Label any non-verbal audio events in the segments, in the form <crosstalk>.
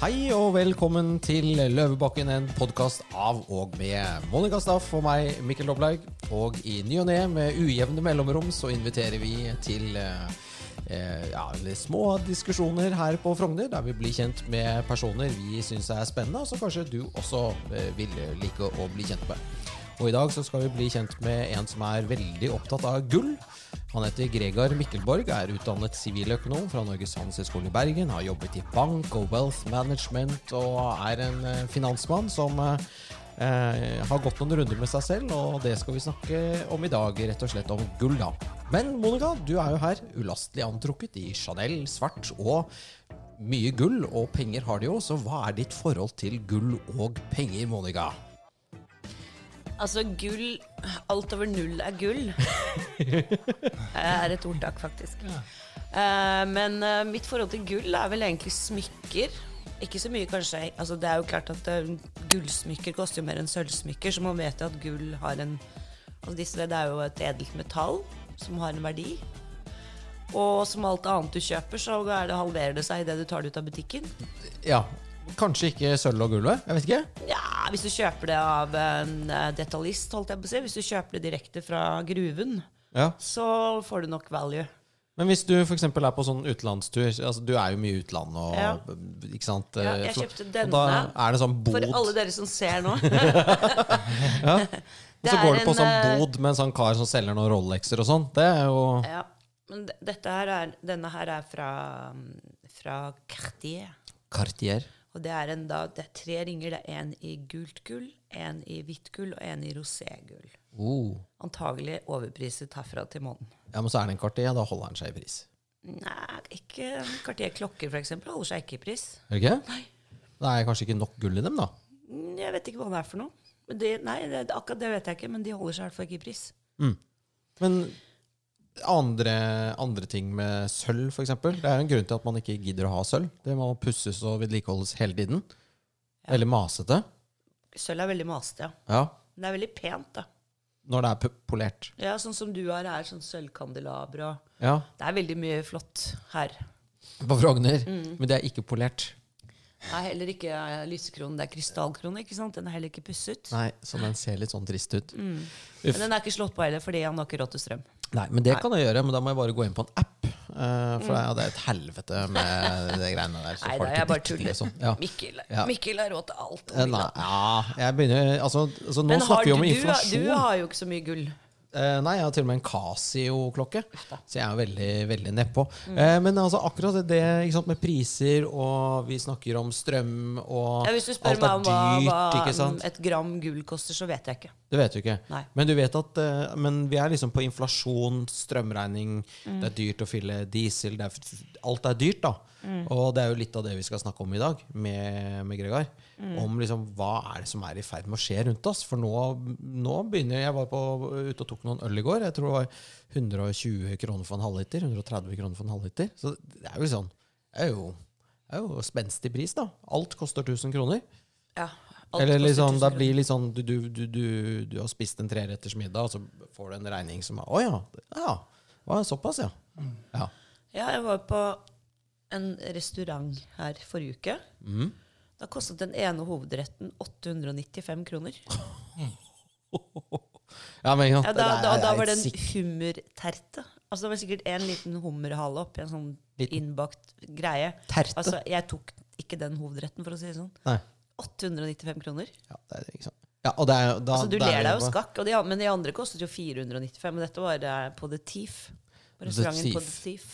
Hei og velkommen til Løvebakken, en podkast av og med Monica Staff og meg, Mikkel Doblaug. Og i ny og ne, med ujevne mellomrom, så inviterer vi til eh, eh, ja, små diskusjoner her på Frogner, der vi blir kjent med personer vi syns er spennende, og som kanskje du også eh, vil like å bli kjent med. Og i dag så skal vi bli kjent med en som er veldig opptatt av gull. Han heter Gregar Mikkelborg, er utdannet siviløkonom fra Norges handelshøyskole i Bergen, har jobbet i bank og wealth management og er en eh, finansmann som eh, eh, har gått noen runder med seg selv, og det skal vi snakke om i dag, rett og slett om gull, da. Men Monica, du er jo her ulastelig antrukket i Chanel svart og mye gull, og penger har de jo, så hva er ditt forhold til gull og penger, Monica? Altså, gull Alt over null er gull. <laughs> er et ordtak, faktisk. Eh, men uh, mitt forhold til gull er vel egentlig smykker. Ikke så mye, kanskje. Altså, det er jo klart at uh, gullsmykker koster jo mer enn sølvsmykker, så man vet jo at gull har en altså disse, Det er jo et edelt metall som har en verdi. Og som alt annet du kjøper, så det, halverer det seg idet du tar det ut av butikken. Ja, Kanskje ikke sølv og gulvet? Jeg vet ikke. Ja, Hvis du kjøper det av en eh, detaljist, holdt jeg på å si. Hvis du kjøper det direkte fra gruven, Ja. så får du nok value. Men hvis du f.eks. er på sånn utenlandstur altså Du er jo mye i utlandet og Ja. Ikke sant? Ja, jeg Eh, for- kjøpte og denne Da er det sånn bod. For alle dere som ser nå. <laughs> <laughs> og så går du på en, sånn eh, bod med en sånn kar som selger noen Rolexer og sånn. Det er jo ja. Men dette her er, denne her er fra, fra Cartier. Cartier. Og det er, en, da, det er tre ringer. Det er en i gult gull, en i hvitt gull og en i roségull. Oh. Antagelig overpriset herfra til månen. Ja, men så er det en Cartier, da holder den seg i pris. Nei, ikke Cartier klokker, f.eks. Holder seg ikke i pris. Er det ikke? Det er kanskje ikke nok gull i dem, da. Mm, Jeg vet ikke hva det er for noe. Men det, nei, det, akkurat det vet jeg ikke, men de holder seg i hvert fall ikke i pris. Men andre, andre ting med sølv, f.eks. Det er jo en grunn til at man ikke gidder å ha sølv. Det må pusses og vedlikeholdes hele tiden. Veldig masete. Sølv er veldig masete, ja. Ja. Men det er veldig pent, da. Når det er polert. Ja, Sånn som du har her, sånn sølvkandelaber og Ja. Det er veldig mye flott her. På Frogner. Mm. Men det er ikke polert. Er heller ikke eh, lysekronen, det er krystallkrone. ikke sant? Den er heller ikke pusset. Nei, så den ser litt sånn trist ut. Mm. Men den er ikke slått på heller, fordi han har ikke råd til strøm. Nei, men det kan jeg gjøre, men da må jeg bare gå inn på en app. eh, for det, er- det er et helvete med de greiene der. så Nei, da, jeg bare tuller. sånn. Ja. Mikkel, Ja. Mikkel har råd til alt. Eh, Nei, ja, jeg begynner Altså, altså nå Men snakker vi om du, inflasjon. du har jo ikke så mye gull. Eh, nei, jeg har til og med en Casio-klokke, så jeg er veldig veldig nedpå. Eh, men altså, akkurat det sant, med priser, og vi snakker om strøm, og Ja, hvis du spør meg om dyrt, hva ikke et gram gull koster, så vet jeg ikke. Det vet du ikke. Nei. Men du vet at uh, Men vi er liksom på inflasjon, strømregning, Mm. det er dyrt å fylle diesel det er, Alt er dyrt, da. Mm. Og det er jo litt av det vi skal snakke om i dag med, med Gregar. Mm. Om liksom hva er det som er i ferd med å skje rundt oss. For nå, nå begynner Jeg var på, ute og tok noen øl i går. Jeg tror det var 120 kroner for en halvliter. 130 kroner for en halvliter. Så det er jo sånn Det er jo, det er jo spenstig pris, da. Alt koster 1000 kroner. Ja, alt Eller liksom, 1000 det blir litt sånn du, du, du, du, du har spist en treretters middag, og så får du en regning som er Å ja. ja. Å, ja, såpass, ja. ja. Ja, jeg var på en restaurant her forrige uke. Mm. Da kostet den ene hovedretten 895 kroner. <laughs> ja men, ja, da, da, da var det en hummerterte. Altså, det var sikkert en liten hummerhale oppi en sånn innbakt greie. Terte? Altså, jeg tok ikke den hovedretten, for å si det sånn. Nei. 895 kroner. Ja, det er ikke sant. Ja, og det er, da, Altså, du er ler deg jo skakk, og de, men de andre kostet jo 495. Og dette var eh, på The Thief. På The restauranten på Thief. The Thief.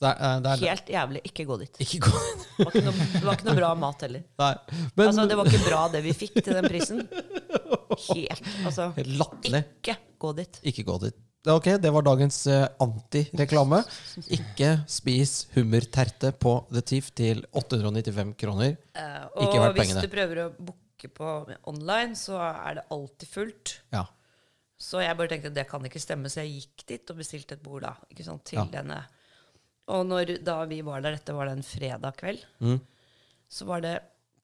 Det er, eh, det er, Helt jævlig. Ikke gå dit. Ikke gå Det var ikke noe, var ikke noe bra mat heller. <laughs> Men Altså, det var ikke bra det vi fikk til den prisen. Helt, altså latterlig. Ikke gå dit. Ikke gå dit. Ok, det var dagens uh, antireklame. Ikke spis hummerterte på The Thief til 895 kroner. Ikke og hvis pengene. du prøver å booke på online, så er det alltid fullt. Ja. Så jeg bare tenkte det kan ikke stemme, så jeg gikk dit og bestilte et bord da, ikke sant, til Ja. denne. Og når, da vi var der, dette var det en fredag kveld, Mm. så var det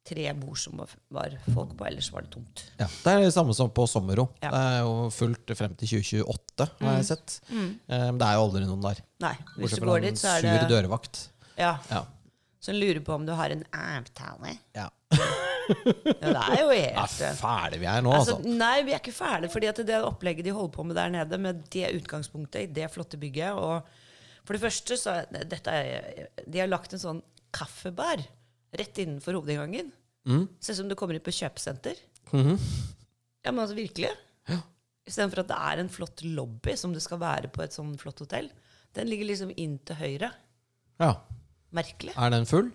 tre bord som var, folk på, ellers var det tomt. Ja, Det er det samme som på Sommero. Ja. Det er jo fullt frem til 2028, har jeg sett. Eh, Det er jo aldri noen der. Nei, hvis Bortsett du går dit, så er sur det dørvakt. Ja, Ja. som lurer på om du har en avtale. Ja. <laughs> Ja, det er jo Det er fæle vi er nå, altså, altså. Nei, vi er ikke fæle. fordi at det opplegget de holder på med der nede, med det utgangspunktet i det flotte bygget og For det første så er er, De har lagt en sånn kaffebar rett innenfor hovedinngangen. Mm. Ser ut som du kommer inn på kjøpesenter. Mhm. Ja, men altså virkelig. Ja. Istedenfor at det er en flott lobby, som det skal være på et sånn flott hotell. Den ligger liksom inn til høyre. ja. Merkelig. Er den full?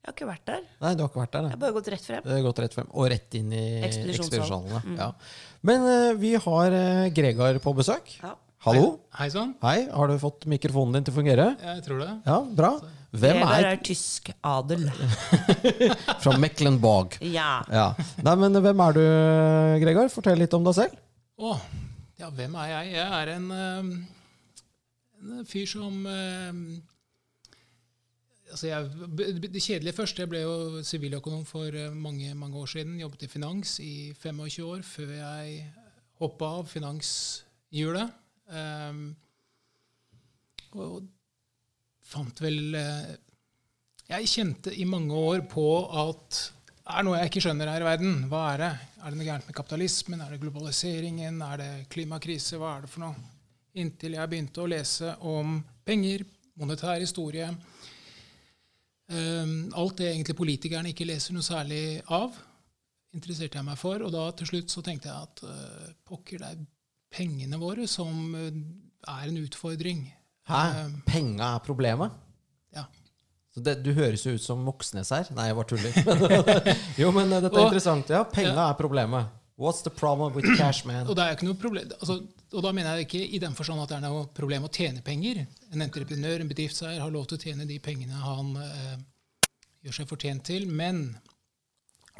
Jeg har ikke vært der. Nei, du har ikke vært der, Jeg har bare gått rett frem. Gått rett frem. Og rett inn i Ekspedisjonssalen. ekspedisjonene. Ja. Men uh, vi har uh, Gregar på besøk. Ja. Hallo. Hei sånn. Hei. Har du fått mikrofonen din til å fungere? Jeg tror det. Ja, bra. Hvem er er er tysk adel. <laughs> fra Mecklenburg? Ja. Ja. Nei, men hvem er du, Gregor? Fortell litt om deg selv. Å, ja, hvem er jeg? Jeg er en, eh, en fyr som eh, altså jeg, Det kjedelige først. Jeg ble jo siviløkonom for eh, mange mange år siden. Jobbet i finans i 25 år før jeg hoppa av finanshjulet. Um, og fant vel eh, Jeg kjente i mange år på at det er noe jeg ikke skjønner her i verden. Hva er det? Er det noe gærent med kapitalismen? Er det globaliseringen? Er det klimakrise? Hva er det for noe? Inntil jeg begynte å lese om penger, monetær historie. Um, alt det egentlig politikerne ikke leser noe særlig av, interesserte jeg meg for. Og da til slutt så tenkte jeg at uh, pokker, det er pengene våre som uh, er en utfordring. Hæ? Um, Penga er problemet? ja. Så det, du høres jo ut som Moxnes her. Nei, jeg bare tuller. <laughs> jo, men eh, dette er Og- interessant. Ja, penga er problemet. What's the problem with cash, man? Og, det er ikke noe problem, altså, og da mener jeg ikke i den forstand at det er noe problem å tjene penger. En entreprenør, en bedriftseier, har lov til å tjene de pengene han eh, gjør seg fortjent til. Men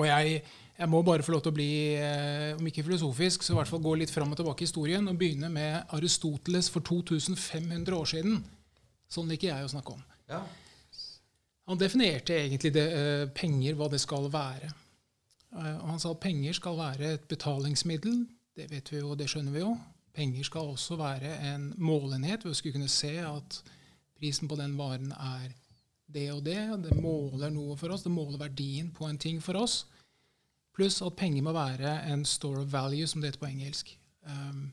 Og jeg, jeg må bare få lov til å bli, eh, om ikke filosofisk, så i hvert fall gå litt fram og tilbake i historien og begynne med Aristoteles for 2500 år siden. Sånn liker jeg å snakke om. Ja. Han definerte egentlig det, eh, penger, hva det skal være. Eh, og han sa at penger skal være et betalingsmiddel. Det vet vi jo, det skjønner vi jo. Penger skal også være en målenhet. Vi skal kunne se at prisen på den varen er det og det. Det måler noe for oss. Det måler verdien på en ting for oss. Pluss at penger må være en store of value, som det heter på engelsk. Um,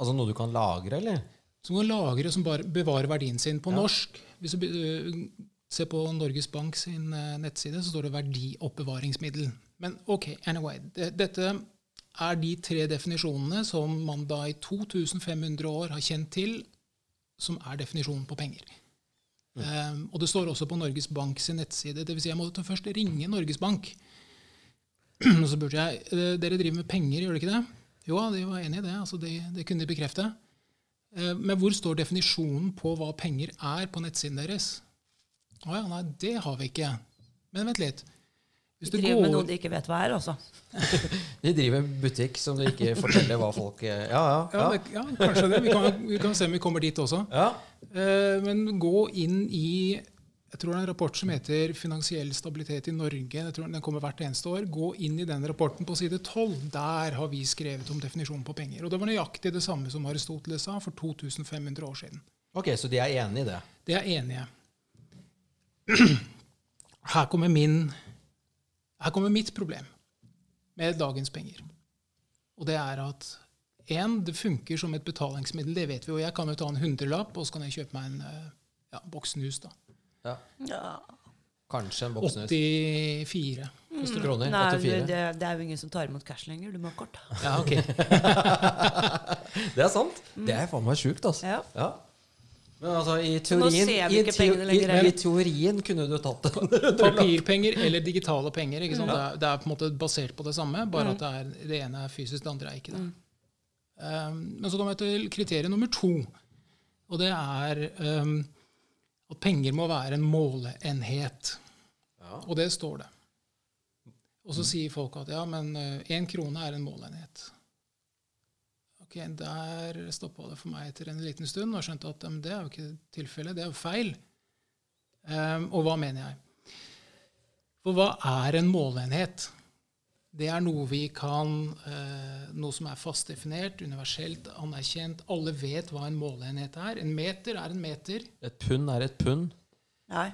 Altså noe du kan lagre, eller? som kan lagre som bare bevarer verdien sin på Ja. norsk. Hvis du øh, ser på Norges Bank sin øh, nettside, så står det verdioppbevaringsmiddel. Men ok, anyway. Det, dette er de tre definisjonene som man da i 2500 år har kjent til, som er definisjonen på penger. Um, og det står også på Norges Bank sin nettside. Dvs. Si jeg måtte først ringe Norges Bank. Og så spurte jeg «Eh, dere driver med penger, gjør dere ikke det? Jo, de var enig i det. altså Det, det kunne de bekrefte. Eh, Men hvor står definisjonen på hva penger er på nettsiden deres? Å ja, nei, det har vi ikke. Men vent litt. Hvis De driver driver med noe de ikke vet hva er, altså. <laughs> De driver en butikk som de ikke forteller hva folk eh, Ja, ja. ja, ja. det, ja, kanskje det. Vi kan, vi kan se om vi kommer dit også. ja. Eh, Men gå inn i jeg tror det er en rapport som heter 'Finansiell stabilitet i Norge'. Jeg tror Den kommer hvert eneste år. Gå inn i den rapporten på side 12. Der har vi skrevet om definisjonen på penger. Og det var nøyaktig det samme som Aristoteles sa for 2500 år siden. Ok, så de er enige i det? De er enige. <clears throat> Her kommer, min, her kommer mitt problem med dagens penger. Og det er at en, det funker som et betalingsmiddel. Det vet vi jo. Jeg kan jo ta en hundrelapp, og så kan jeg kjøpe meg en eh, ja, boks snus. da. Ja. Ja. Kanskje en boksnus. 84. Koster kroner? Nei, 84? det, det er jo ingen som tar imot cash lenger. Du må ha kort. <laughs> Ja, ok. <laughs> Det er sant. Det er faen meg sjukt, altså. Ja. Ja. Men altså, i teorien, i, lenger, i, i teorien kunne du tatt det. <laughs> Papirpenger eller digitale penger. ikke sant? Det, er, det er på en måte basert på det samme, bare at det, er, det ene er fysisk, det andre er ikke det. Um, men så kommer jeg til kriterium nummer to. Og det er um, at penger må være en måleenhet. Ja. Og det står det. Og så sier folk at ja, men én krone er en måleenhet. Ok, Der stoppa det for meg etter en liten stund og skjønte at det er jo ikke tilfellet. Det er jo feil. Um, og hva mener jeg? For hva er en måleenhet? Det er noe vi kan eh, Noe som er fast definert, universelt anerkjent. Alle vet hva en måleenhet er. En meter er en meter. Et pund er et pund. Nei.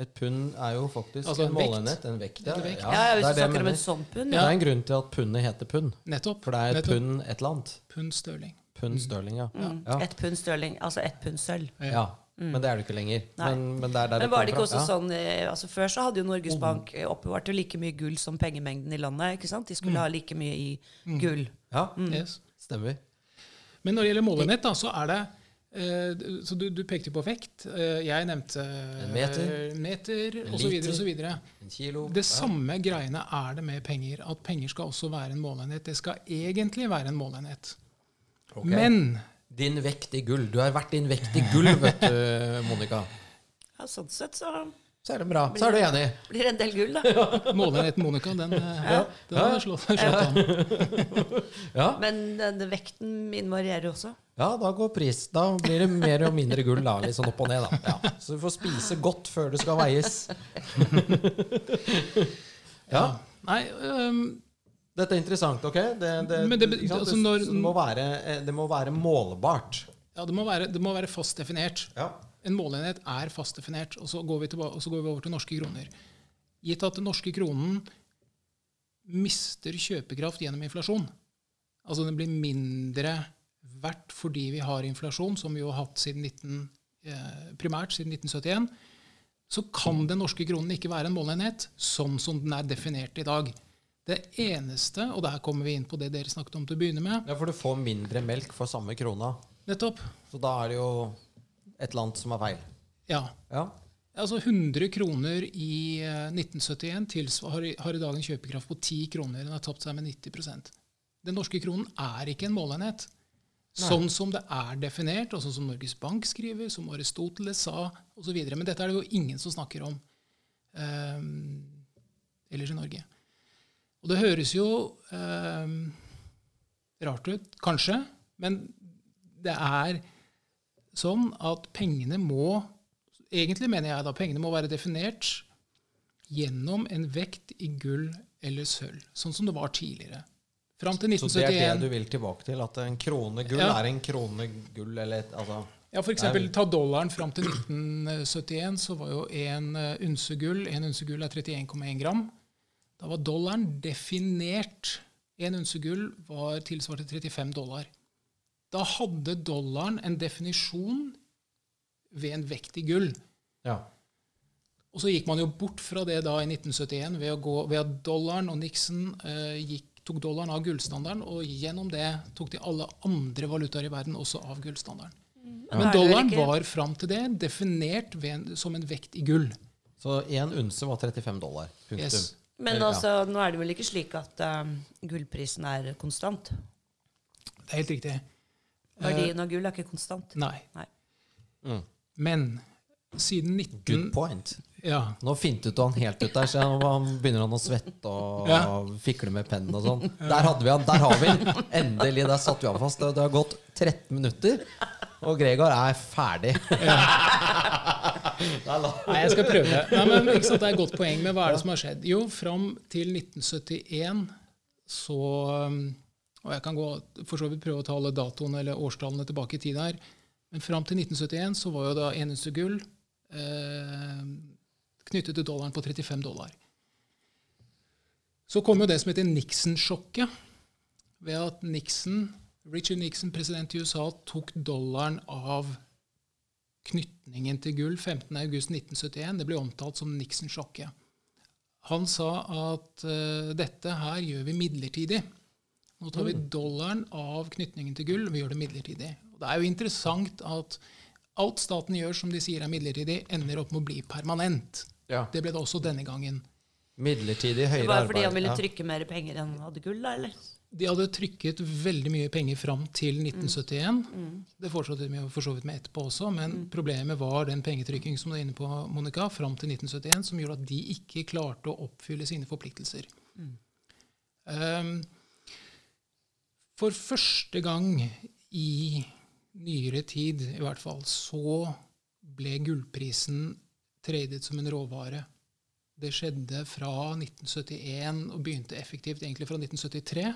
Et pund er jo faktisk Altså en en vekt. måleenhet. En vekt, ja. En vekt. Ja, ja Hvis du det snakker om en sånn pund. Det er en grunn til at pundet heter pund. Nettopp. For det er et pund et eller annet. Pund størling. Pund størling, ja. Mm. Ja. Et pund sterling, altså ett pund sølv. ja. Men det er det ikke lenger. Men, men det er der Men var det ikke også. Ja. sånn eh, altså Før så hadde jo Norges Bank eh, oppbevart like mye gull som pengemengden i landet. ikke sant? De skulle ha like mye i gull. Ja, Yes. stemmer. Men når det gjelder målenett, da, så er det eh, så du, du pekte på vekt. Eh, jeg nevnte En meter. meter osv. osv. Det samme greiene er det med penger. At penger skal også være en målenhet. Det skal egentlig være en målenhet. Okay. Men Din vekt i gull. Du har vært din vekt i gull, <laughs> vet du, Monica. Ja, sånn sett så Så er det bra. Så er du enig. blir en del gull, da. <laughs> målenheten Monica, den, eh, den har slått, slått an. <laughs> Ja. Men den, vekten min varierer også. ja, da går pris. Da blir det mer og mindre gull, da. Litt sånn opp og ned, da. Ja. Så du får spise godt før det skal veies. Ja. Nei, øhm, Dette er interessant, OK? Det, det, Men det- altså når- det, må være, eh, det må være målbart. ja, det, må være, det må være fast definert. Ja. En målenhet er fast definert, og så går vi, tilba- og så går vi over til norske kroner. Gitt at den norske kronen mister kjøpekraft gjennom inflasjon, altså den blir mindre verdt fordi vi har inflasjon, som vi har hatt siden 19, eh, primært siden 1971, så kan den norske kronen ikke være en målenhet sånn som den er definert i dag. Det eneste, og der kommer vi inn på det dere snakket om til å begynne med, ja, for du får mindre melk for samme krona. nettopp, Så da er det jo et eller annet som er feil. ja, Ja. Altså 100 kroner i eh, 1971 tilsvar, har, i- dag en kjøpekraft på 10 kroner. Den har tapt seg med 90% Den norske kronen er ikke en måleenhet. Sånn som det er definert, og sånn som Norges Bank skriver, som Aristoteles sa osv. Men dette er det jo ingen som snakker om um, ellers i Norge. Og det høres jo eh, rart ut, kanskje, men det er sånn at pengene må Egentlig mener jeg da pengene må være definert gjennom en vekt i gull eller sølv, sånn som det var tidligere. Fram til Så det er det du vil tilbake til? At en krone gull Ja. er en krone gull, eller et, altså Ja, eksempel, ta dollaren fram til 1971, så var jo en eh, unse gull En unse gull er 31,1 gram. Da var dollaren definert. En unse gull var tilsvarte 35 dollar. Da hadde dollaren en definisjon ved en vekt i gull. Ja. Og så gikk man jo bort fra det da i 1971 ved, å gå, ved at dollaren og Nixon eh, gikk, tok dollaren av gullstandarden, og gjennom det tok de alle andre valutaer i verden også av gullstandarden. Men Men dollaren var fram til det definert ved en, som en vekt i gull. Så én unse var 35 dollar. Punktum. Yes. Men Ja. altså, nå er det vel ikke slik at um, gullprisen er konstant? Det er helt riktig. Verdien av gull er ikke konstant. Nei. Nei. Mm. Men siden 19... Good point. Ja. Nå fintet du han helt ut der, så han begynner han å svette og Ja. fikle med pennen og sånn. Der hadde vi han, der har vi han! <laughs> Endelig, der satte vi han fast. Det det har gått 13 minutter, og Gregor er ferdig. <laughs> Nei, jeg skal prøve. Nei, men ikke sant, Det er et godt poeng. Men hva er det som har skjedd? Jo, fram til 1971 så um, Og jeg kan gå, for så vidt prøve å ta alle datoene eller årstallene tilbake i tid her. Men fram til 1971 så var jo da eneste gull eh, knyttet til dollaren på 35 dollar. Så kom jo det som heter Nixon-sjokket. Ved at Nixon, Richard Nixon, president i USA, tok dollaren av knytningen til gull 15.8.1971. Det ble omtalt som Nixon-sjokket. Han sa at uh, dette her gjør vi midlertidig. Nå tar vi dollaren av knytningen til gull, og vi gjør det midlertidig. Og det er jo interessant at alt staten gjør som de sier er midlertidig, ender opp med å bli permanent. Ja. Det ble det også denne gangen. Midlertidig høyere arbeid. Det var arbeid. fordi han ville trykke mer penger enn han hadde gull, da, eller? De hadde trykket veldig mye penger fram til 1971. Det fortsatte de for så vidt med etterpå også, men problemet var den pengetrykking som du er inne på, Monica, fram til 1971, som gjorde at de ikke klarte å oppfylle sine forpliktelser. Um, for første gang i nyere tid, i hvert fall, så ble gullprisen tradet som en råvare. Det skjedde fra 1971 og begynte effektivt egentlig fra 1973.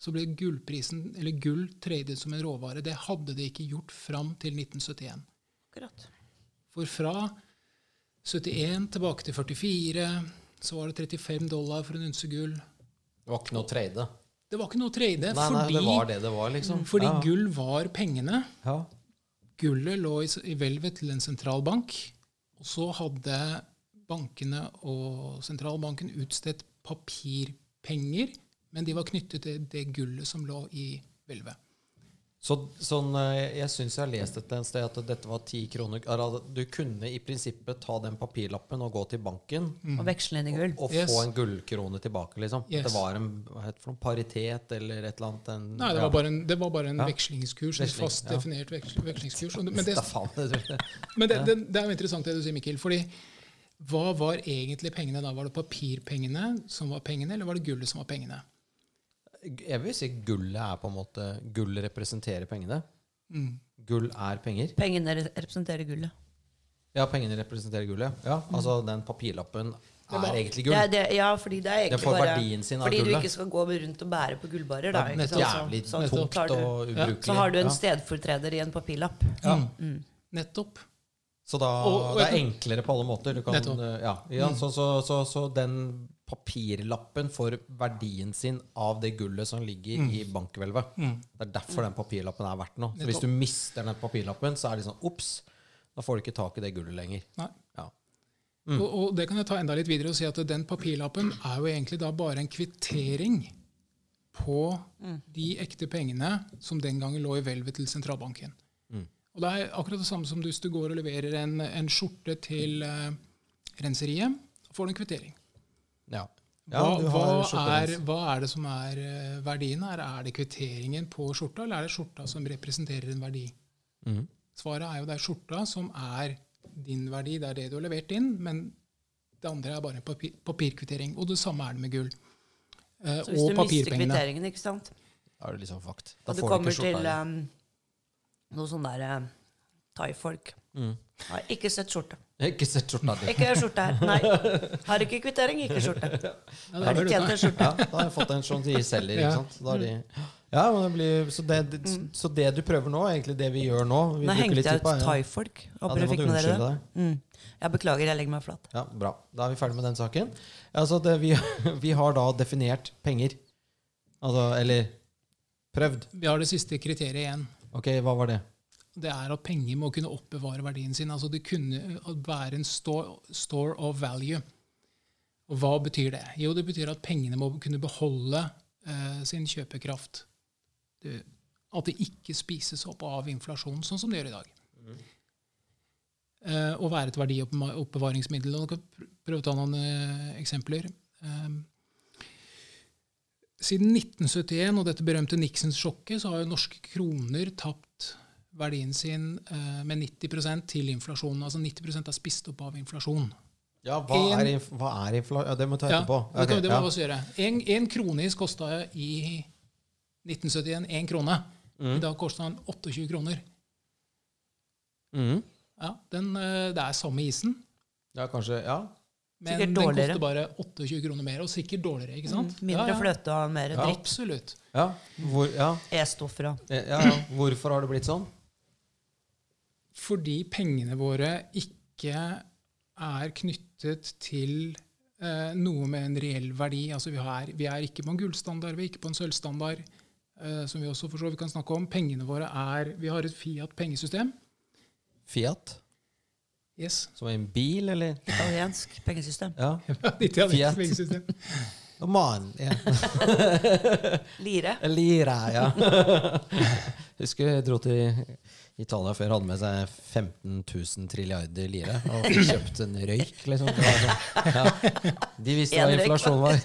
Så ble gullprisen, eller gull tradet som en råvare. Det hadde det ikke gjort fram til 1971. Akkurat. For fra 71 tilbake til 44. Så var det 35 dollar for en unse gull. Det var ikke noe trade. Det var ikke noe å trade, Nei, nei, fordi, det var det det var, liksom. fordi ja. gull var pengene. Ja. Gullet lå i, i hvelvet til en sentralbank, og så hadde bankene og sentralbanken utstedt papirpenger, men de var knyttet til det gullet som lå i hvelvet. Så, sånn, eh, jeg syns jeg har lest et sted at dette var ti kroner. Du kunne i prinsippet ta den papirlappen og gå til banken Og veksle inn i gull. og og Yes. få en gullkrone tilbake, liksom. Yes. Det var en hva heter det paritet eller et eller annet. En, Nei, det var bare en, det var bare en Ja. vekslingskurs, en fast ja. definert veksl, vekslingskurs. Men, det, det, men det, det, det er jo interessant det du sier, Mikkel. fordi hva var egentlig pengene da? Var det papirpengene som var pengene, eller var det gullet som var pengene? Jeg vil si gullet er på en måte Gull representerer pengene. Mm. Gull er penger. Pengene representerer gullet. Ja, pengene representerer gullet. Ja, altså den papirlappen er var- egentlig Det gull. er det, ja, fordi det er egentlig får bare verdien sin av Fordi du ikke skal gå rundt og bære på gullbarer. Da, Det ikke sant? jævlig Så- så tungt du- og ubrukelig. Så har du en Ja. stedfortreder i en papirlapp. Ja. Mm. Nettopp. Så da, Og- og det er enklere på alle måter. Du kan, ja, ja, så, så, så, så den papirlappen for verdien sin av det gullet som ligger i bankhvelvet. Mm. Det er derfor den papirlappen er verdt noe. Så hvis du mister den papirlappen, så er det sånn Ops! Da får du ikke tak i det gullet lenger. Nei. Ja. Og, og det kan jeg ta enda litt videre og si at den papirlappen er jo egentlig da bare en kvittering på de ekte pengene som den gangen lå i hvelvet til sentralbanken. Mm. Og det er akkurat det samme som hvis du går og leverer en, en skjorte til uh, renseriet, får du en kvittering. Ja. Ja, hva, hva, er, hva er det som er eh, verdien her? Er det kvitteringen på skjorta, eller er det skjorta som representerer en verdi? Mm. Svaret er jo det er skjorta som er din verdi. Det er det du har levert inn, men det andre er bare en papir, papirkvittering. Og det samme er det med gull. Eh, Så hvis og du mister kvitteringen, ikke sant? Da er det liksom fucked. Da Og du får du kommer ikke skjorta til um, noe sånn der uh, thai-folk. Mm. Har ikke sett skjorte. Ikke sett skjorta di. Ikke skjorte her. Nei. <laughs> Har ikke kvittering, ikke skjorte. Ja, Har du tjent en skjorte? Ja, da har jeg fått en sånn de selger, ikke sant. Da er de, ja, men det blir, så, det, det, så det du prøver nå, egentlig det vi gjør nå vi Nå hengte jeg ut thaifolk. thai-folk. Ja, du fikk med dere det. Mm. Jeg beklager, jeg legger meg flat. Ja, bra. Da er vi ferdig med den saken. Altså, det, vi, <laughs> vi har da definert penger. Altså, eller prøvd. Vi har det siste kriteriet igjen. Ok, hva var det? Det er at penger må kunne oppbevare verdien sin. Altså det kunne være en store, store of value. Og hva betyr det? Jo, det betyr at pengene må kunne beholde eh, sin kjøpekraft. Det, at det ikke spises opp av inflasjon, sånn som det gjør i dag. Eh, og være et verdioppbevaringsmiddel. Og jeg kan pr- prøve å ta noen eh, eksempler. Eh, siden 1971 og dette berømte Nixons sjokket så har jo norske kroner tapt verdien sin eh, med 90% til inflasjon. Altså 90% er spist opp av inflasjon. Ja, hva En- er, inf hva er inflasjon? Ja, det må vi ta etterpå. Ja, okay, det må ja. vi også gjøre. En, en kronis kosta i 1971 én krone. Mm. I dag koster den 28 kroner. Mm. Ja, den, eh, det er samme isen, Ja, kanskje Ja. men Sikkert den dårligere. koster bare 28 kroner mer. Og sikkert dårligere, ikke sant? Mm. Mindre ja, ja. fløte og mer Ja. Absolutt. Ja. Hvor, ja. E-stoffer og Ja, ja. Hvorfor har det blitt sånn? Fordi pengene våre ikke er knyttet til eh, noe med en reell verdi. Altså vi, har, vi er ikke på en gullstandard, vi er ikke på en sølvstandard, eh, som vi også for så vidt kan snakke om. Pengene våre er Vi har et Fiat-pengesystem. Fiat? Yes. Som en bil, eller? italiensk pengesystem. Ja. <laughs> Italiensk Fiat. pengesystem. <laughs> Man, ja. Lire. <laughs> Lire, ja. Husker jeg dro til Italia før hadde med seg 15 000 trilliarder lire og fikk kjøpt en røyk. Liksom. Sånn, ja. De visste hva inflasjon var.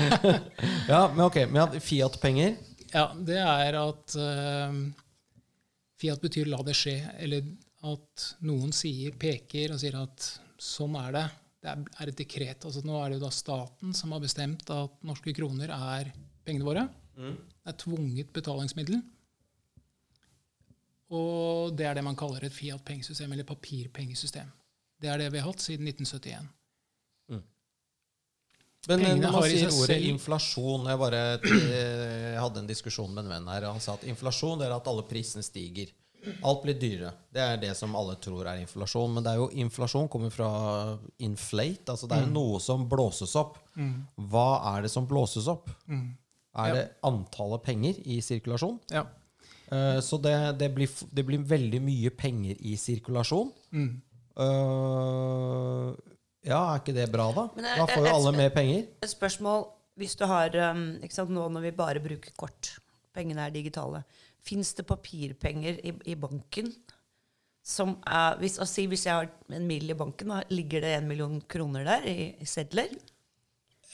<laughs> ja, men ok, men Fiat-penger Ja, det er at uh, Fiat betyr 'la det skje', eller at noen sier, peker og sier at sånn er det. Det er, er et dekret. altså Nå er det jo da staten som har bestemt at norske kroner er pengene våre. Det er tvunget betalingsmiddel. Og det er det man kaller et Fiat-pengesystem, eller papirpengesystem. Det er det vi har hatt siden 1971. Men Pengene når man sier ordet selv- inflasjon Jeg bare jeg hadde en diskusjon med en venn her, og han sa at inflasjon er at alle prisene stiger. Alt blir dyrere. Det er det som alle tror er inflasjon. Men det er jo inflasjon kommer fra inflate. Altså det er jo noe som blåses opp. Hva er det som blåses opp? Mm. Er Ja. det antallet penger i sirkulasjon? Ja. Eh, så det, det, blir, det blir veldig mye penger i sirkulasjon. Mm. Uh, ja, er ikke det bra, da? Men Da får jo alle mer penger. Et spørsmål hvis du har um, ikke sant, Nå når vi bare bruker kort, pengene er digitale, fins det papirpenger i, i banken som er hvis, si, hvis jeg har en mill i banken, da, ligger det en million kroner der i, i sedler?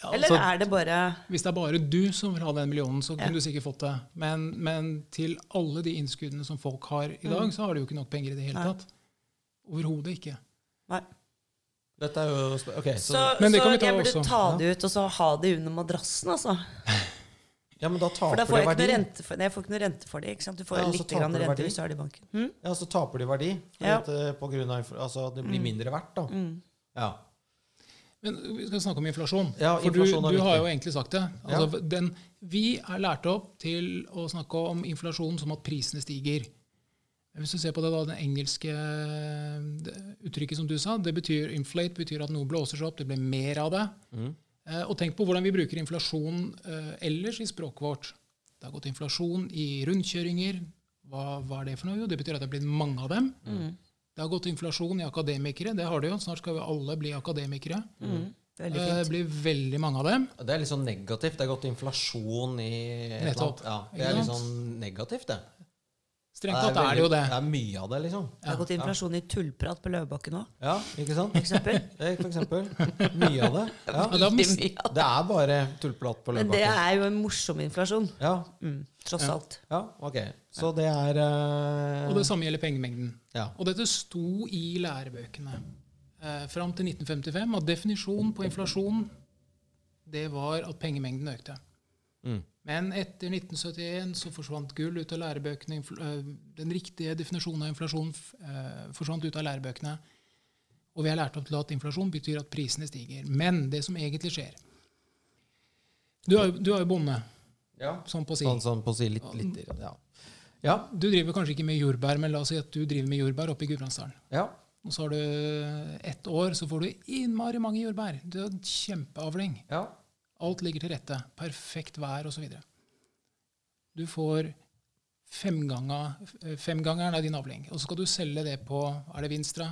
Eller altså- er det bare Hvis det er bare du som vil ha den millionen, så Ja. kunne du sikkert fått det. Men, men til alle de innskuddene som folk har i dag, så har de jo ikke nok penger i det hele Mm. Nei. tatt. Overhodet ikke. Nei. Dette er jo okay, så, Så, Men det så vi ta jeg burde også. ta det ut og så ha det under madrassen, altså. Ja, men da For da taper får jeg ikke noe rente for, nei, jeg får ikke noe rente for det. ikke sant? Du får Ja, litt grann rente verdi. hvis du har det i banken. Hm? Ja, så taper de verdi. For Ja. at, eh, på grunn av, altså, det blir mindre verdt, da. Mm. Ja. Men vi skal snakke om inflasjon. Ja, For du, er du har jo egentlig sagt det. Altså, den, vi er lært opp til å snakke om inflasjon som at prisene stiger. Hvis du ser på det da, det engelske uttrykket som du sa, det betyr inflate betyr at noe blåser seg opp, det blir mer av det. Mm. Eh, og tenk på hvordan vi bruker inflasjon eh, ellers i språket vårt. Det har gått inflasjon i rundkjøringer. Hva, hva er det for noe? Jo, det betyr at det har blitt mange av dem. Mm. Det har gått inflasjon i akademikere. Det har det jo. Snart skal vi alle bli akademikere. Mm. Veldig Eh, Det blir veldig mange av dem. Det er litt sånn negativt. Det er gått inflasjon i et Nettopp. Ja, det er litt sånn negativt, det. Strengt tatt er det jo det. Det er mye av det, liksom. Det har gått inflasjon i tullprat på Løvebakken òg, Ja, ikke sant? for eksempel. <laughs> For eksempel. Mye av det. <laughs> Ja. Ja, da mis- mye det. Det er bare tullprat på Løvebakken. Men det er jo en morsom inflasjon. Ja, Mm, tross Ja. alt. ja, ok. Så det er uh... Og det samme gjelder pengemengden. Ja. Og dette sto i lærebøkene eh, fram til 1955 at definisjonen på inflasjon det var at pengemengden økte. Mm. Men etter 1971 så forsvant gull ut av lærebøkene. eh, Den riktige definisjonen av inflasjon eh, forsvant ut av lærebøkene. Og vi har lært opp til at inflasjon betyr at prisene stiger. Men det som egentlig skjer Du er du er jo bonde, ja. sånn på å si. Sånn, sånn på å si litt, litt ja. ja. Du driver kanskje ikke med jordbær, men la oss si at du driver med jordbær oppe i Gudbrandsdalen. Ja. Og så har du ett år, så får du innmari mange jordbær. Du har kjempeavling. Ja. Alt ligger til rette. Perfekt vær osv. Du får femgangeren fem av din avling. Og så skal du selge det på Er det Vinstra?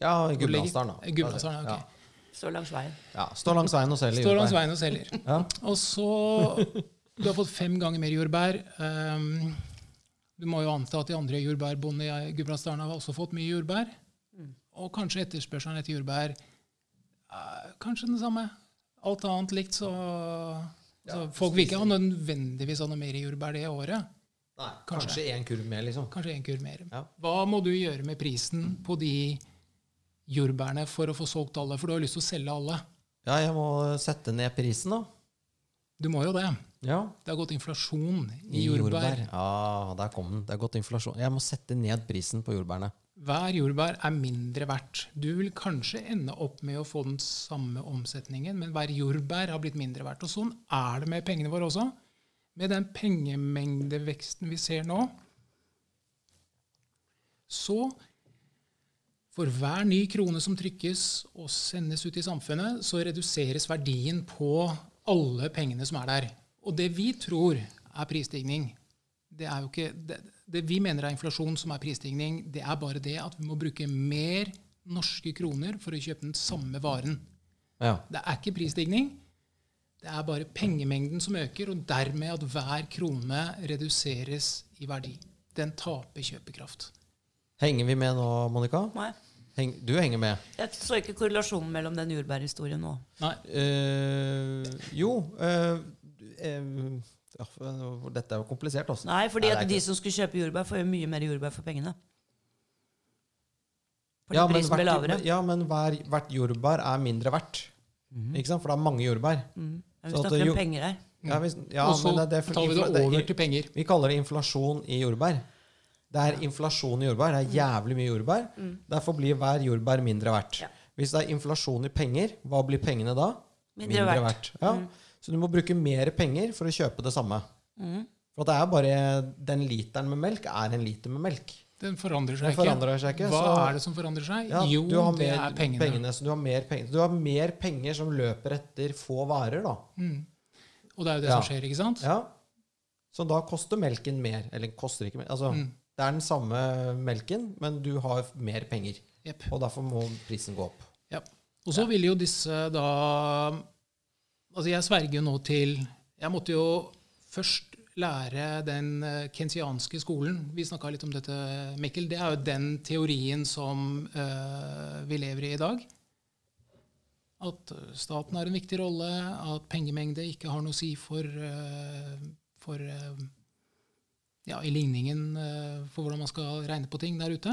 ja Gudbrandsdalen, da. Gudbrandsdalen, ok. Ja. Står langs veien. Ja. Står langs veien og selger. Står langs veien og selger. <laughs> Ja. Og så Du har fått fem ganger mer jordbær. Um, du må jo anta at de andre jordbærbondene i Gudbrandsdalen har også fått mye jordbær. Og kanskje etterspørselen etter jordbær er kanskje den samme. Alt annet likt, så, så Ja, Folk vil ikke ha nødvendigvis ha noe mer jordbær det året. Nei, Kanskje. én kurv mer, liksom. Kanskje en kurv mer. Ja. Hva må du gjøre med prisen på de jordbærene for å få solgt alle? For du har lyst til å selge alle. Ja, jeg må sette ned prisen, da. Du må jo det. Ja. Det har gått inflasjon i jordbær. Ja, der kom den. Det har gått inflasjon. Jeg må sette ned prisen på jordbærene. Hver jordbær er mindre verdt. Du vil kanskje ende opp med å få den samme omsetningen, men hver jordbær har blitt mindre verdt. Og sånn er det med pengene våre også. Med den pengemengdeveksten vi ser nå, så for hver ny krone som trykkes og sendes ut i samfunnet, så reduseres verdien på alle pengene som er der. Og det vi tror er prisstigning, det er jo ikke det, det vi mener er inflasjon som er prisstigning, det er bare det at vi må bruke mer norske kroner for å kjøpe den samme varen. Ja. Det er ikke prisstigning. Det er bare pengemengden som øker, og dermed at hver krone reduseres i verdi. Den taper kjøpekraft. Henger vi med nå, Monica? Nei. Heng, du henger med. Jeg så ikke korrelasjonen mellom den jordbærhistorien nå. Nei, Uh, jo uh, eh, ja, for- Dette er jo komplisert, altså. Nei, fordi Nei, at de som skulle kjøpe jordbær, får jo mye mer jordbær for pengene. Fordi Ja, men, prisen blir lavere. ja, men hver, hvert jordbær er mindre verdt. Ikke sant? For det er mange jordbær. Mm. Ja, vi snakker om penger her. Ja, vi, ja, og så men det, det tar vi det er- over til penger. Vi kaller det inflasjon i jordbær. Det er inflasjon i jordbær. Det er jævlig mye jordbær. Derfor blir hver jordbær mindre verdt. Ja. Hvis det er inflasjon i penger, hva blir pengene da? Mindre verdt. Ja. Så du må bruke mer penger for å kjøpe det samme. Mm. For det er bare Den literen med melk er en liter med melk. Den forandrer seg Den forandrer seg ikke, Hva så- er det som forandrer seg? Ja, jo, det mer er pengene. så du har mer penger. Du har mer penger som løper etter få varer, da. Mm. Og det er jo det Ja. som skjer, ikke sant? Ja. Så da koster melken mer. Eller koster ikke mer. Altså, Mm. det er den samme melken, men du har mer penger. Yep. Og derfor må prisen gå opp. Ja. Og så vil jo disse da Altså, jeg sverger jo nå til Jeg måtte jo først lære den kentianske kensianske skolen. Vi snakka litt om dette, Mikkel. Det er jo den teorien som uh, vi lever i i dag. At eh, staten har en viktig rolle, at pengemengde ikke har noe å si for, uh, for uh, ja, i ligningen eh, for hvordan man skal regne på ting der ute.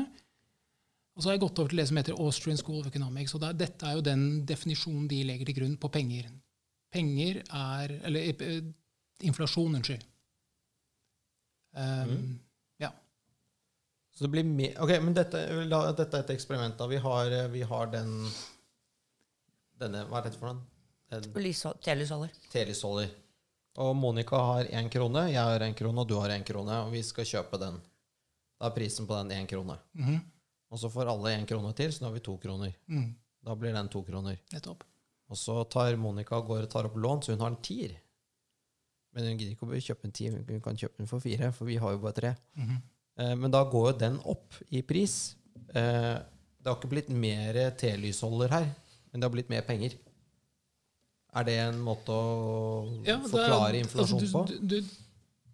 Og så har jeg gått over til det som heter Austrian School of Economics. og det, er- Dette er jo den definisjonen de legger til grunn på penger. Penger er Eller eh, inflasjon, unnskyld. Um, Ja. Så det blir mer Ok, men dette, la, dette er et eksperiment. da. Vi har, eh, vi har den denne, Hva er dette for noe? Telysholder. telysholder. Og Monica har én krone, jeg har én krone, og du har én krone. Og vi skal kjøpe den. Da er prisen på den én krone. mhm, Og så får alle én krone til, så nå har vi to kroner. mm, Da blir den to kroner. nettopp. Og så tar Monica og går og tar opp lån, så hun har en tier. Men hun gidder ikke å kjøpe en tier, hun kan kjøpe den for fire, for vi har jo bare tre. Mhm. Eh, Men da går jo den opp i pris. Eh, Det har ikke blitt mer telysholder her, men det har blitt mer penger. Er det en måte å Ja, forklare er- forklare altså, inflasjon du, på? Du, du,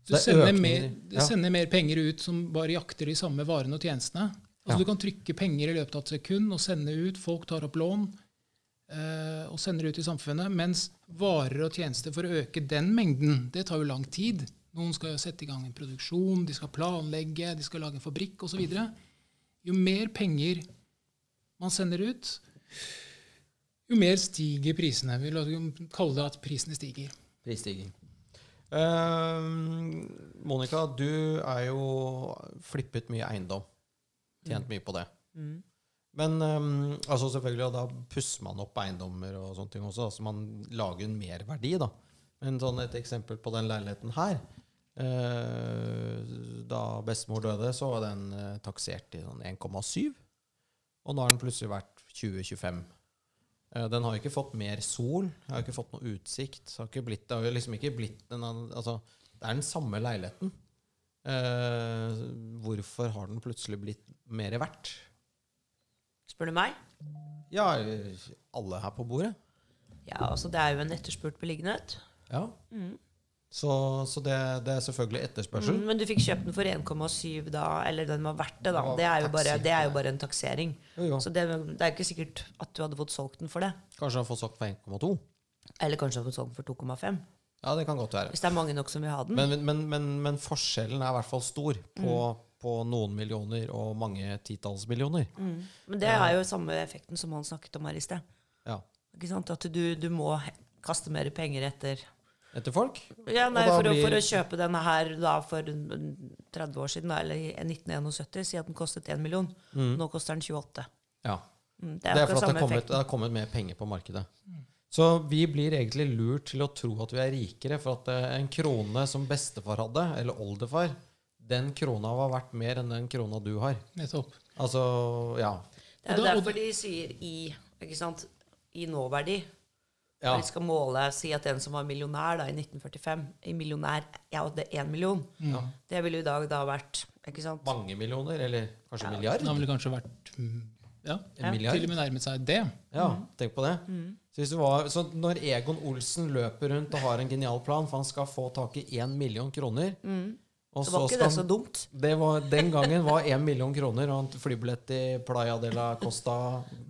du er sender, mer, du ja. sender mer penger ut som bare jakter de samme varene og tjenestene. Altså, Ja. Du kan trykke penger i løpet av et sekund og sende ut. Folk tar opp lån og sender ut i samfunnet. Mens varer og tjenester for å øke den mengden, det tar jo lang tid. Noen skal jo sette i gang en produksjon, de skal planlegge, de skal lage en fabrikk osv. Jo mer penger man sender ut, jo mer stiger prisene. Vi vil kalle det at prisene stiger. Prisstigning. Eh, Monica, du er jo flippet mye eiendom. Tjent mye på det. Mm. Men um, altså selvfølgelig, da pusser man opp eiendommer og sånne ting også. Altså man lager en merverdi, da. Men sånn et eksempel på den leiligheten her uh, Da bestemor døde, så var den uh, taksert til sånn 1,7. Og nå har den plutselig vært 20-25. Eh, Den har ikke fått mer sol, har ikke fått noe utsikt. Har ikke blitt, det har liksom ikke blitt den, altså, Det er den samme leiligheten. Hvorfor har den plutselig blitt mer verdt? Spør du meg? Ja, alle her på bordet. Ja, altså det er jo en etterspurt beliggenhet. Ja. Mm. Så, så det, det er selvfølgelig etterspørsel. Mm, men du fikk kjøpt den for 1,7 da, eller den var verdt det, da. Det er jo bare, det er jo bare en taksering. Jo, jo. Så det, det er ikke sikkert at du hadde fått solgt den for det. Kanskje har fått solgt for 1,2. Eller kanskje hadde fått solgt den for 2,5. Ja, det kan godt være. Hvis det er mange nok som vil ha den. Men, men, men, men, forskjellen er i hvert fall stor på, på noen millioner og mange titalls millioner. Mm. Men det er jo samme effekten som han snakket om her i sted. Ja. Ikke sant? At du, du må kaste mer penger etter Etter folk. Ja, nei, for, blir- for å kjøpe denne her da for 30 år siden, eller i 1971, si at den kostet 1 million. Nå koster den 28. Ja. Mm, Det er akkurat for at det kommet, det har kommet mer penger på markedet. Så vi blir egentlig lurt til å tro at vi er rikere, for at eh, en krone som bestefar hadde, eller oldefar, den krona var verdt mer enn den krona du har. Nettopp. Altså, ja. Det er jo derfor de sier i, ikke sant, i nåverdi. ja. Når de skal måle, si at en som var millionær da, i 1945 I millionær, ja, det er én million. Ja. Det ville i dag da vært ikke sant? Mange millioner, eller kanskje Ja. milliard? Det ville kanskje vært mm, ja, En Ja. milliard? til og med nærmet seg det. Ja, tenk på det. Så, hvis du var, så når Egon Olsen løper rundt og har en genial plan, for han skal få tak i én million kroner og Så var ikke skal det så dumt. Det var, den gangen var én million kroner og en flybillett i Playa de la Costa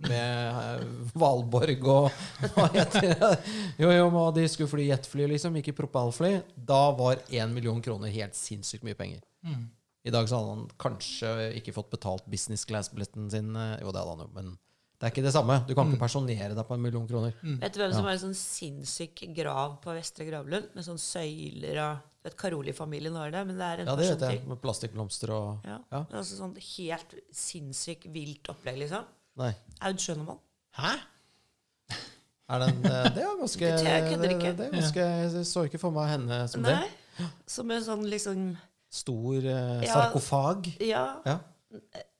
med eh, Valborg og hva heter det? Jo, jo, de skulle fly jetfly, liksom, ikke propellfly. Da var én million kroner helt sinnssykt mye penger. Mm. I dag så hadde han kanskje ikke fått betalt business class-billetten sin. eh, Jo, det hadde han jo, men det er ikke det samme. Du kan Mm. ikke personere deg på en million kroner. Vet du hvem som har en sånn sinnssyk grav på Vestre Gravlund? Med sånn søyler og vet, Karoli-familien har det, men det er en Ja, det vet jeg. Ting. Med plastikkblomster og Ja. Ja. Altså sånn helt sinnssykt vilt opplegg, liksom. Nei. Aud Schønemann. Hæ? <laughs> Er den, eh, det er ganske Det- det, det, det er ganske Jeg så ikke for meg henne som det. Nei. Som en sånn liksom Stor eh, sarkofag. Ja. Ja.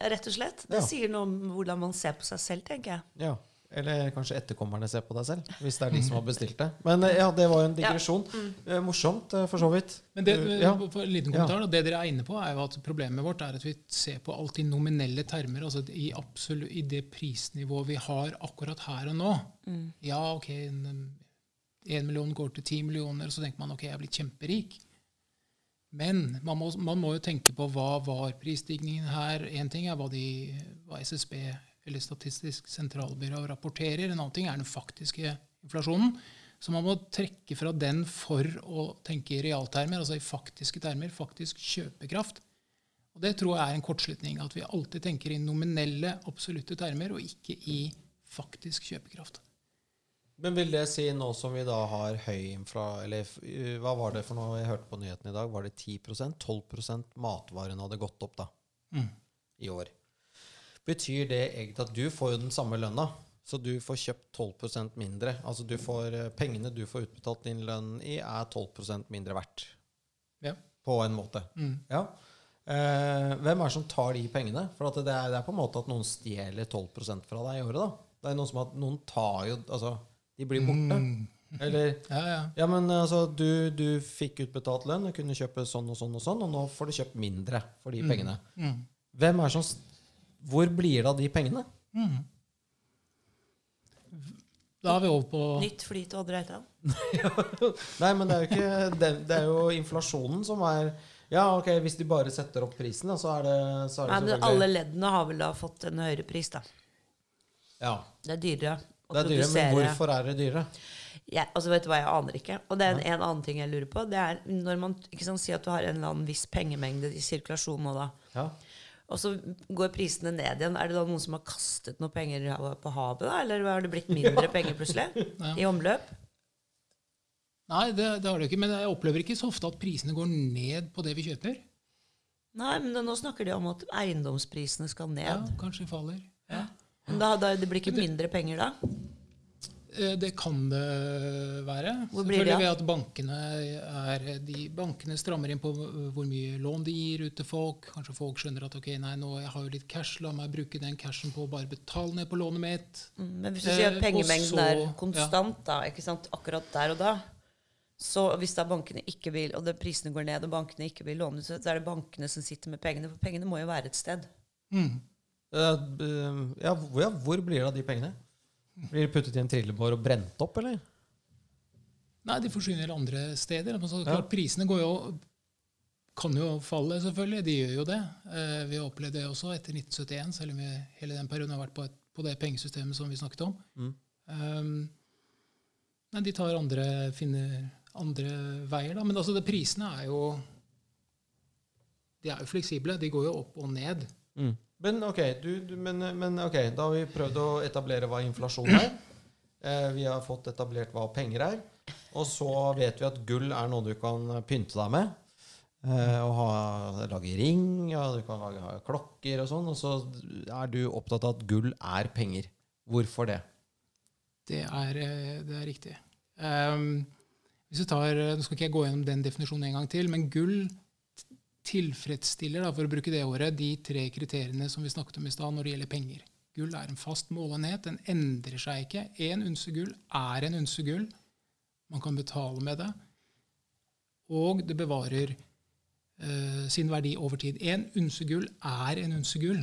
Rett og slett. Det Ja. sier noe om hvordan man ser på seg selv, tenker jeg. Ja. Eller kanskje etterkommerne ser på deg selv, hvis det er de som har bestilt det. Men eh, ja, det var jo en digresjon. Eh, Morsomt, eh, for så vidt. Men det, ja. for en liten kommentar, ja. det dere er inne på, er jo at problemet vårt er at vi ser på alt i nominelle termer. altså i, absolutt, I det prisnivået vi har akkurat her og nå. Ja, ok, én million går til ti millioner, og så tenker man ok, jeg er blitt kjemperik. Men man må, man må jo tenke på hva var prisstigningen her. Én ting er hva, de, hva SSB eller Statistisk sentralbyrå rapporterer. En annen ting er den faktiske inflasjonen. Så man må trekke fra den for å tenke i realtermer, altså i faktiske termer, faktisk kjøpekraft. Og Det tror jeg er en kortslutning. At vi alltid tenker i nominelle, absolutte termer, og ikke i faktisk kjøpekraft. Men vil det si nå som vi da har høy infla... Eller eh, hva var det for noe jeg hørte på nyhetene i dag? Var det 10% 12% matvarene hadde gått opp da Mm. i år. Betyr det egentlig at du får jo den samme lønna, så du får kjøpt 12% mindre? Altså du får, eh, pengene du får utbetalt din lønn i, er 12% mindre verdt? Ja. På en måte. Mm. Ja. Eh, hvem er det som tar de pengene? For det, er, det er på en måte at noen stjeler 12 fra deg i året. da. Det er noe som at noen tar jo Altså, de blir borte. Mm. Eller <laughs> Ja, ja. Ja, men altså, du, du fikk utbetalt lønn og kunne kjøpe sånn og sånn og sånn, og nå får du kjøpt mindre for de pengene. Mm. Hvem er det som Hvor blir det av de pengene? Mm. Da er vi over på Nytt fly til Odd Reitan. <laughs> Nei, men det er jo ikke det, det er jo inflasjonen som er Ja, ok, hvis de bare setter opp prisen, da, så er det, så er det Nei, men alle leddene har vel da fått en høyere pris, da. Ja, Det er dyrere å det er dyrere, men hvorfor er det dyrere? Ja, altså vet du hva, jeg aner ikke. Og det er en, en annen ting jeg lurer på. Det er når man ikke sånn, sier at du har en eller annen viss pengemengde i sirkulasjon nå, da. Ja. Og så går prisene ned igjen. Er det da noen som har kastet noe penger på havet, da? Eller har det blitt mindre <laughs> penger plutselig? Ja. I omløp? Nei, det, det har det ikke. Men jeg opplever ikke så ofte at prisene går ned på det vi kjøper. Nei, men nå snakker de om at eiendomsprisene skal ned. Ja, kanskje faller. Ja. Da, da, det blir ikke mindre penger da? Eh, Det kan det være. Hvor blir det Selvfølgelig ved at bankene, er, de, bankene strammer inn på hvor mye lån de gir ut til folk. Kanskje folk skjønner at ok, nei, nå jeg har jo litt cash, la meg bruke den cashen på å bare betale ned på lånet mitt. Mm, Men hvis du sier Eh, at pengemengden så- er konstant da, ikke sant, akkurat der og da, så hvis da bankene ikke vil, og prisene går ned, og bankene ikke vil låne så er det bankene som sitter med pengene. For pengene må jo være et sted. Mm. Uh, uh, ja, hvor, ja, hvor blir det av de pengene? Blir de puttet i en trillebår og brent opp, eller? Nei, de forsvinner andre steder. Men så Ja. Prisene går jo, kan jo falle, selvfølgelig. De gjør jo det. Eh, vi har opplevd det også etter 1971, selv om vi hele den perioden har vært på, et, på det pengesystemet som vi snakket om. Mm. Um, nei, de tar andre, finner andre veier, da. Men altså, det, prisene er jo De er jo fleksible. De går jo opp og ned. Men ok, du, du, men, men okay da har vi prøvd å etablere hva inflasjon er. Eh, vi har fått etablert hva penger er. Og så vet vi at gull er noe du kan pynte deg med. Eh, og ha, lage ring, og du kan lage ha klokker og sånn. Og så er du opptatt av at gull er penger. Hvorfor det? Det er, eh, det er riktig. Um, hvis tar, Nå skal ikke jeg gå gjennom den definisjonen en gang til, men gull tilfredsstiller, da, for å bruke det året, de tre kriteriene som vi snakket om i stad når det gjelder penger. Gull er en fast målenhet. Den endrer seg ikke. Én unse gull er en unse gull. Man kan betale med det. Og det bevarer eh, sin verdi over tid. En unse gull er en unse gull.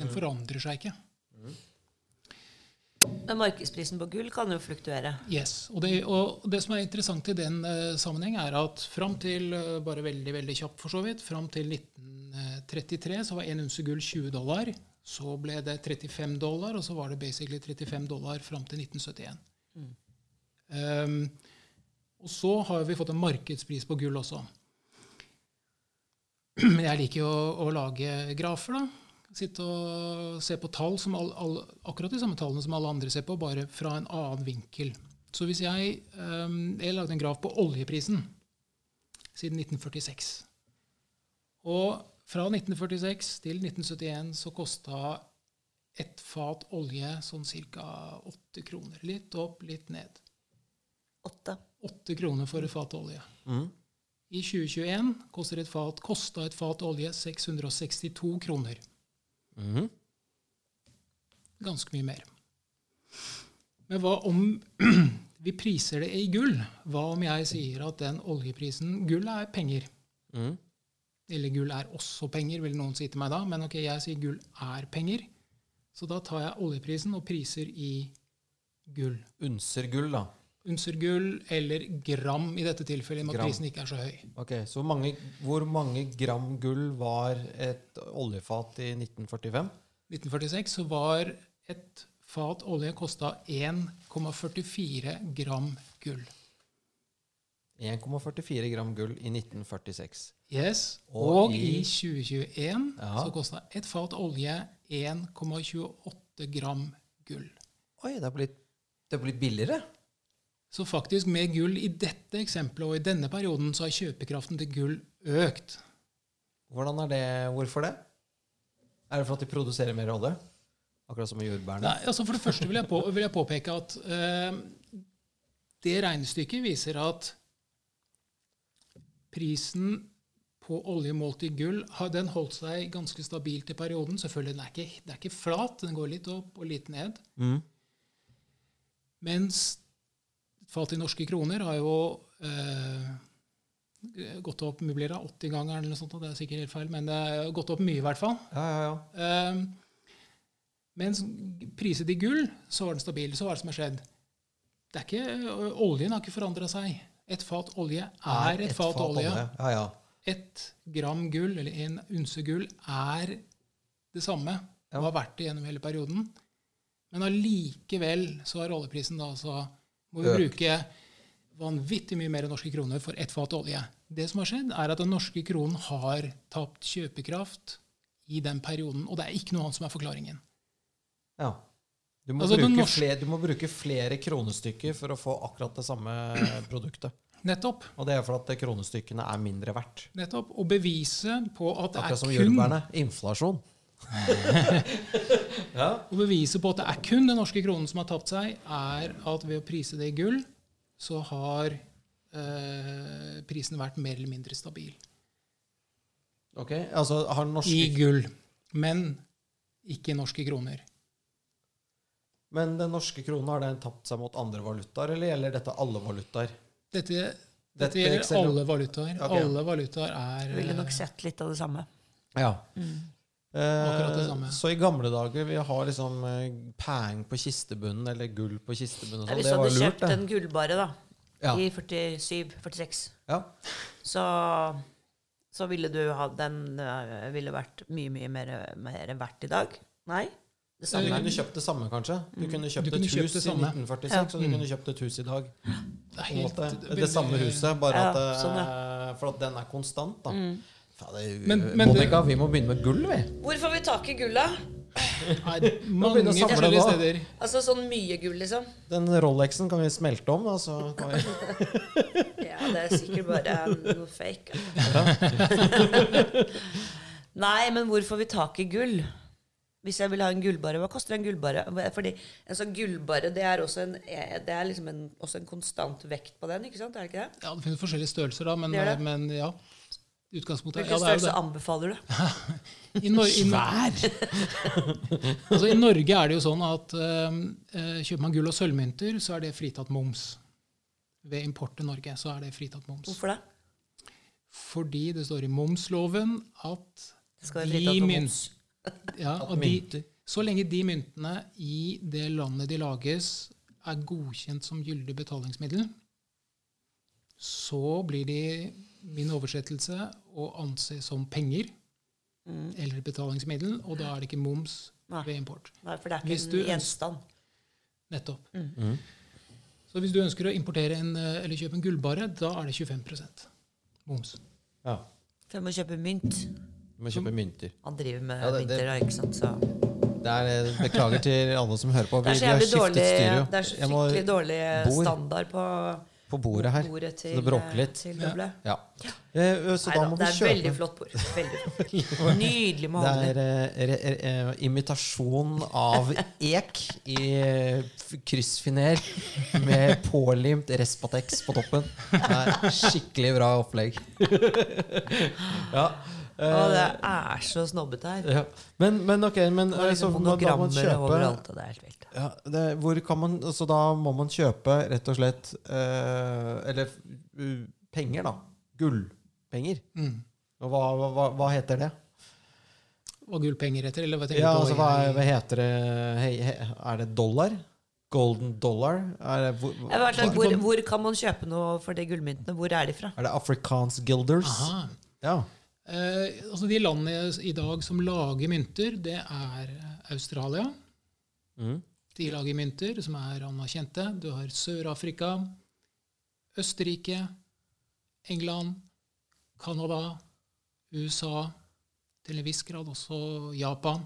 Den forandrer seg ikke. Men markedsprisen på gull kan jo fluktuere. Yes, og det, og det som er interessant i den uh, sammenheng, er at fram til uh, bare veldig veldig kjapt for så vidt, fram til 1933 så var en unse gull 20 dollar. Så ble det 35 dollar, og så var det basically 35 dollar fram til 1971. Um, og så har vi fått en markedspris på gull også. <clears throat> Men jeg liker jo å, å lage grafer, da. Sitte og se på tall, som all, all, akkurat de samme tallene som alle andre ser på, bare fra en annen vinkel. Så hvis jeg, um, jeg lagde en graf på oljeprisen siden 1946. Og fra 1946 til 1971 så kosta ett fat olje sånn ca. åtte kroner. Litt opp, litt ned. Åtte. Åtte kroner for et fat olje. Mm. I 2021 koster et fat, kosta et fat olje 662 kroner. Mhm. Ganske mye mer. Men hva om <clears throat> vi priser det i gull? Hva om jeg sier at den oljeprisen Gull er penger. Mm. Eller gull er også penger, vil noen si til meg da. Men ok, jeg sier gull er penger. Så da tar jeg oljeprisen og priser i gull. Unser gull, da. Unser gull eller gram i dette tilfellet, i og med at prisen ikke er så høy. Ok, Så mange, hvor mange gram gull var et oljefat i 1945? 1946 så var et fat olje kosta 1,44 gram gull. 1,44 gram gull i 1946. Yes. Og Og, i- i 2021 Ja. så kosta et fat olje 1,28 gram gull. Oi, det har blitt, det har blitt billigere. Så faktisk med gull i dette eksempelet og i denne perioden så har kjøpekraften til gull økt. Hvordan er det, Hvorfor det? Er det for at de produserer mer olje? Akkurat som med jordbærene? Nei, altså For det første vil jeg, på, vil jeg påpeke at eh, det regnestykket viser at prisen på olje målt i gull har den holdt seg ganske stabilt i perioden. Selvfølgelig, den er ikke, den er ikke flat, den går litt opp og litt ned. Mm. Mens et i norske kroner har jo eh, gått opp mye 80 ganger, eller noe sånt, det er sikkert helt feil, men det har gått opp mye i hvert fall. Ja, ja, ja. Eh, mens priset i gull, så var den stabil. Så hva er det som har skjedd? Det er ikke, oljen har ikke forandra seg. Et fat olje er et, fat, olje. Ja, ja. Et gram gull, eller en unse gull, er det samme. Ja. Og har vært det gjennom hele perioden. Men allikevel så har oljeprisen da så må vi bruke vanvittig mye mer norske kroner for ett fat olje. Det som har skjedd, er at den norske kronen har tapt kjøpekraft i den perioden. Og det er ikke noe annet som er forklaringen. ja. Du må, Altså, bruke norske- flere, du må bruke flere kronestykker for å få akkurat det samme <clears throat> produktet. Nettopp. Og det er for at kronestykkene er mindre verdt. nettopp. Og beviset på at det Akkurat som er kun jordbærene. Inflasjon. <laughs> ja. Og beviset på at det er kun den norske kronen som har tapt seg, er at ved å prise det i gull, så har eh, prisen vært mer eller mindre stabil. Ok, altså har I gull. Men ikke i norske kroner. Men den norske kronen, har den tapt seg mot andre valutaer, eller gjelder dette alle valutaer? Dette, Dette dette gjelder alle valutaer. Okay. Alle valutaer er Ville nok sett litt av det samme. Ja. Samme. Så i gamle dager vi har liksom eh, peng på kistebunnen, eller gull på kistebunnen. Ja, sånn. hvis du hadde lurt, kjøpt en gullbare da, Ja. i 47-46, Ja. så, så ville du ha den øh, ville vært mye, mye mer, mer verdt i dag. Nei? Det Så du kunne kjøpt det samme, kanskje? Du kunne kjøpt Du kunne et kjøpt hus i 1946, Ja. og du Mm. kunne kjøpt et hus i dag. det helt måte. Det, samme huset, bare Ja, at det, sånn, For at den er konstant, da. Mm. Men- men Monica, vi må begynne med gull, vi. Hvor får vi tak i gullet? Nei, <laughs> mange forskjellige steder. Altså sånn mye gull, liksom? Den Rolexen kan vi smelte om, da, så kan vi <laughs> Ja, det er sikkert bare noe fake. <laughs> Nei, men hvor får vi tak i gull? Hvis jeg vil ha en gullbarre, hva koster en gullbarre? Fordi en sånn gullbarre, det er også en, det er liksom en, også en konstant vekt på den, ikke sant? Er det ikke det? Ja, Det finnes forskjellige størrelser, da, men, Det det. men ja. Utgangspunktet Hvilken ja, det er størrelse det. anbefaler du? <laughs> I, Nor i, <laughs> altså, I Norge er det jo sånn at uh, kjøper man gull- og sølvmynter, så er det fritatt moms. Ved import til Norge så er det fritatt moms. Hvorfor det? Fordi det står i momsloven at Det skal være de mynt- moms. <laughs> ja, At de, Så lenge de myntene i det landet de lages, er godkjent som gyldig betalingsmiddel, så blir de min oversettelse å anse som penger Mm. eller betalingsmiddel, og da er det ikke moms Nei. ved import. Nei, for det er ikke en gjenstand. Nettopp. Mm. Så hvis du ønsker å importere en, eh, eller kjøpe en gullbarre, da er det 25% moms. Ja. For jeg må kjøpe mynt. Du må kjøpe mynter. Han driver med Ja, det- mynter, da, ikke sant? Så. Det er, eh, beklager til alle som hører på. Det er så jævlig dårlig, ja, det er så skikkelig dårlig standard på på bordet her. bordet til, det bråker litt. til Ja. Ja. Eh, Så da Neida, må det vi er veldig flott bord. Veldig flott. <laughs> Nydelig Det er eh, eh, imitasjon av ek i eh, kryssfiner med pålimt Respatex på toppen. Det er skikkelig bra opplegg. <laughs> ja. Å, det er så snobbete her. Ja. Men, men ok, men Det er eh, så liksom da, da må man kjøpe overalt, og det er helt vilt. Ja, det, hvor kan man, altså Da må man kjøpe rett og slett eh, Eller uh, penger, da. Gullpenger. Mm. Og hva, hva, hva, heter det? Hva gullpenger heter? eller hva tenker Ja, du på? altså, hva, hva heter det? Hei, hei, er det dollar? Golden dollar? Er det, hvor, vet hvor, hvor kan man kjøpe noe for de gullmyntene? Hvor er de fra? er det Afrikaans guilders? Aha. Ja. Eh, altså De landene i dag som lager mynter, det er Australia. Mm. De lager mynter som er anerkjente. Du har Sør-Afrika, Østerrike, England, Canada, USA, til en viss grad også Japan.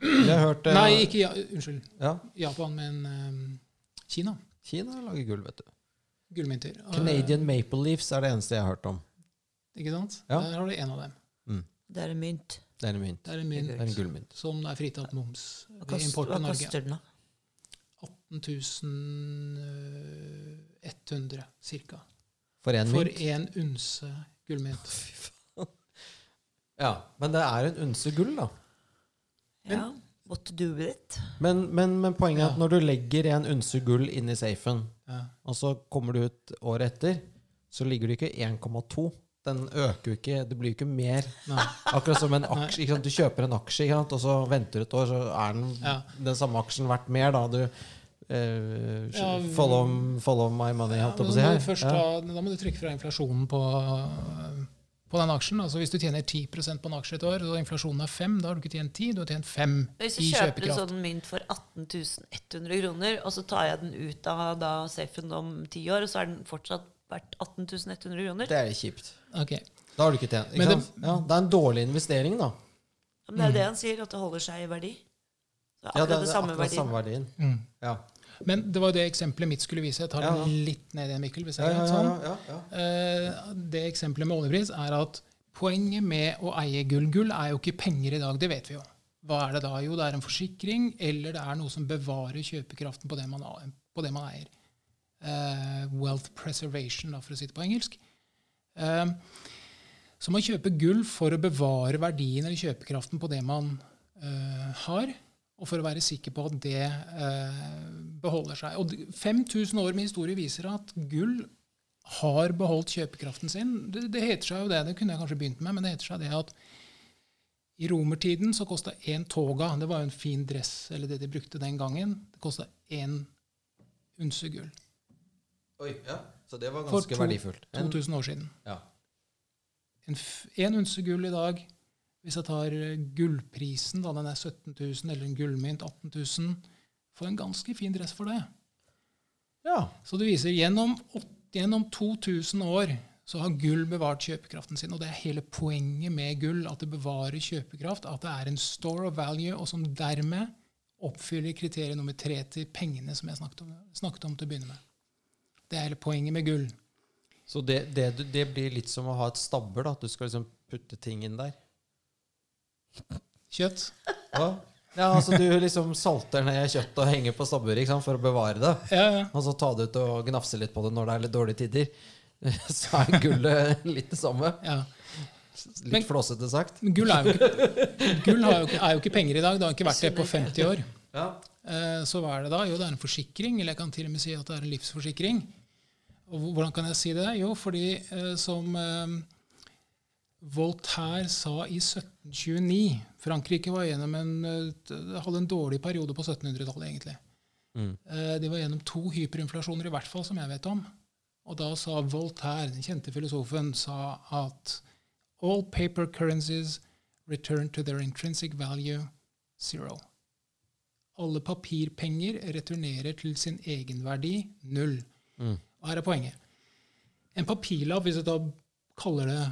Jeg har hørt eh, Nei, ikke ja, Unnskyld. ja, Japan, men um, Kina. Kina lager gull, vet du. Gullmynter. Canadian Maple Leafs er det eneste jeg har hørt om. Ikke sant? Ja. Der har du en av dem. Det er en mynt. Det er en mynt. Det er en mynt Det er en gullmynt. som er fritatt moms Hva, ved import til Norge. koster den, da? 18 100 ca. For én For mynt? én unse gullmynt. Ja, men det er en unse gull, da. Ja. What do with it? Men, men, men poenget er Ja. at når du legger en unse gull inn i safen, Ja. og så kommer du ut året etter, så ligger det ikke 1,2. Den øker jo ikke, det blir jo ikke mer. Nei. Akkurat som en aksje. Ikke sant? Du kjøper en aksje, ikke sant? og så venter du et år, så er den, Ja. den samme aksjen verdt mer. da. Du Uh, Ja, follow, follow my money, Ja, holdt jeg på å si da, må først Ja. ta, da må du trekke fra inflasjonen på, på den aksjen. Altså Hvis du tjener 10% på en aksje et år, og inflasjonen er 5, da har du ikke tjent 10, du har tjent 5 Hvis i jeg kjøper en sånn mynt for 18 100 kroner, og så tar jeg den ut av da safen om ti år, og så er den fortsatt verdt 18 100 kroner. Det er kjipt. Ok. Da har du ikke tjent. Ikke det- sant? Ja, det er en dårlig investering, da. Men det er jo det han sier, at det holder seg i verdi. Det er Ja, akkurat det, det, det er samme akkurat verdien. samme verdien. Mm. Ja. Men det var jo det eksempelet mitt skulle vise. Jeg tar Ja, det ja. litt ned igjen, Mikkel. hvis jeg ja, ja, sånn. ja, ja. Eh, Det eksempelet med oljepris er at poenget med å eie gull Gull er jo ikke penger i dag, det vet vi jo. Hva er det da? Jo, det er en forsikring, eller det er noe som bevarer kjøpekraften på det man, på det man eier. Eh, wealth preservation, da, for å si det på engelsk. Eh, så man kjøper gull for å bevare verdien eller kjøpekraften på det man eh, har, og for å være sikker på at det eh, beholder seg. Og d- 5000 år med historie viser at gull har beholdt kjøpekraften sin. Det, det heter seg jo det, det kunne jeg kanskje begynt med, men det heter seg det at i romertiden så kosta én toga Det var jo en fin dress, eller det de brukte den gangen. Det kosta én unse gull. Oi, ja. Så det var For ganske to- verdifullt. For 2000 år siden. ja. En, en unse gull i dag, hvis jeg tar eh, gullprisen, da den er 17 000, eller en gullmynt 18 000, får en ganske fin dress for det. ja. Så det viser gjennom, gjennom 2000 år så har gull bevart kjøpekraften sin. Og det er hele poenget med gull, at det bevarer kjøpekraft, at det er en store of value, og som dermed oppfyller kriteriet nummer tre til pengene som jeg snakket om, snakket om til å begynne med. Det er hele poenget med gull. Så det, det, det blir litt som å ha et stabber, da. At du skal liksom putte ting inn der. Kjøtt. Ja, ja altså du liksom salter ned kjøttet og henger på stabber for å bevare det. Ja, ja. Og så ta det ut og gnafse litt på det når det er litt dårlige tider. <laughs> Så er gullet litt det samme. ja. Litt Men- flåsete sagt. Men gull, er jo, ikke, gull har jo ikke, er jo ikke penger i dag. Det har ikke vært det på 50 år. Ja. Eh, Så hva er det da? Jo, det er en forsikring, eller jeg kan til og med si at det er en livsforsikring. Og hvordan kan jeg si det? Jo, fordi eh, som eh, Voltaire sa i 1729 Frankrike var gjennom en, eh, hadde en dårlig periode på 1700-tallet, egentlig. Mm. Eh, De var gjennom to hyperinflasjoner, i hvert fall som jeg vet om. Og da sa Voltaire, den kjente filosofen, sa at all paper currencies return to their intrinsic value zero. Alle papirpenger returnerer til sin egenverdi null. Mm. Og her er poenget. En papirlapp, hvis jeg da kaller det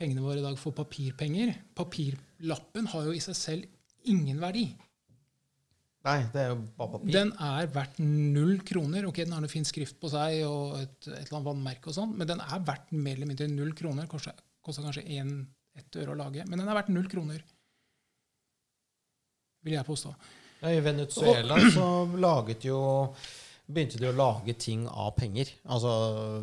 pengene våre i dag for papirpenger Papirlappen har jo i seg selv ingen verdi. Nei, det er jo bare papir. Den er verdt null kroner. Ok, Den har noe fin skrift på seg og et, et eller annet vannmerke, og sånn, men den er verdt mer eller mindre null kroner. Koster kanskje én, ett øre å lage, men den er verdt null kroner. Vil jeg påstå. Ja, I Venezuela så laget jo begynte de å lage ting av penger. Altså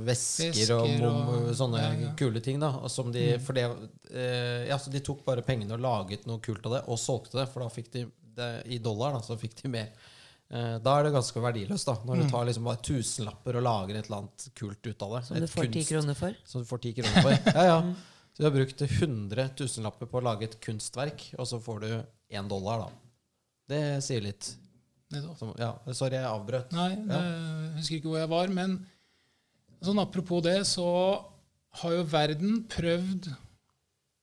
vesker, og, mom, og- sånne ja, ja. kule ting. da som de, for det, eh, ja, så de tok bare pengene og laget noe kult av det, og solgte det. For da fikk de det i dollar, da, så fikk de mer. Eh, da er det ganske verdiløst, da når Mm. du tar liksom bare tusenlapper og lager et eller annet kult ut av det. Som du får ti kroner for. Som du får ti kroner for. Ja, ja. <laughs> Så du har brukt 100 tusenlapper på å lage et kunstverk, og så får du én dollar, da. Det sier litt. Som, ja, sorry, jeg avbrøt. Nei, ja. jeg husker ikke hvor jeg var. Men sånn apropos det, så har jo verden prøvd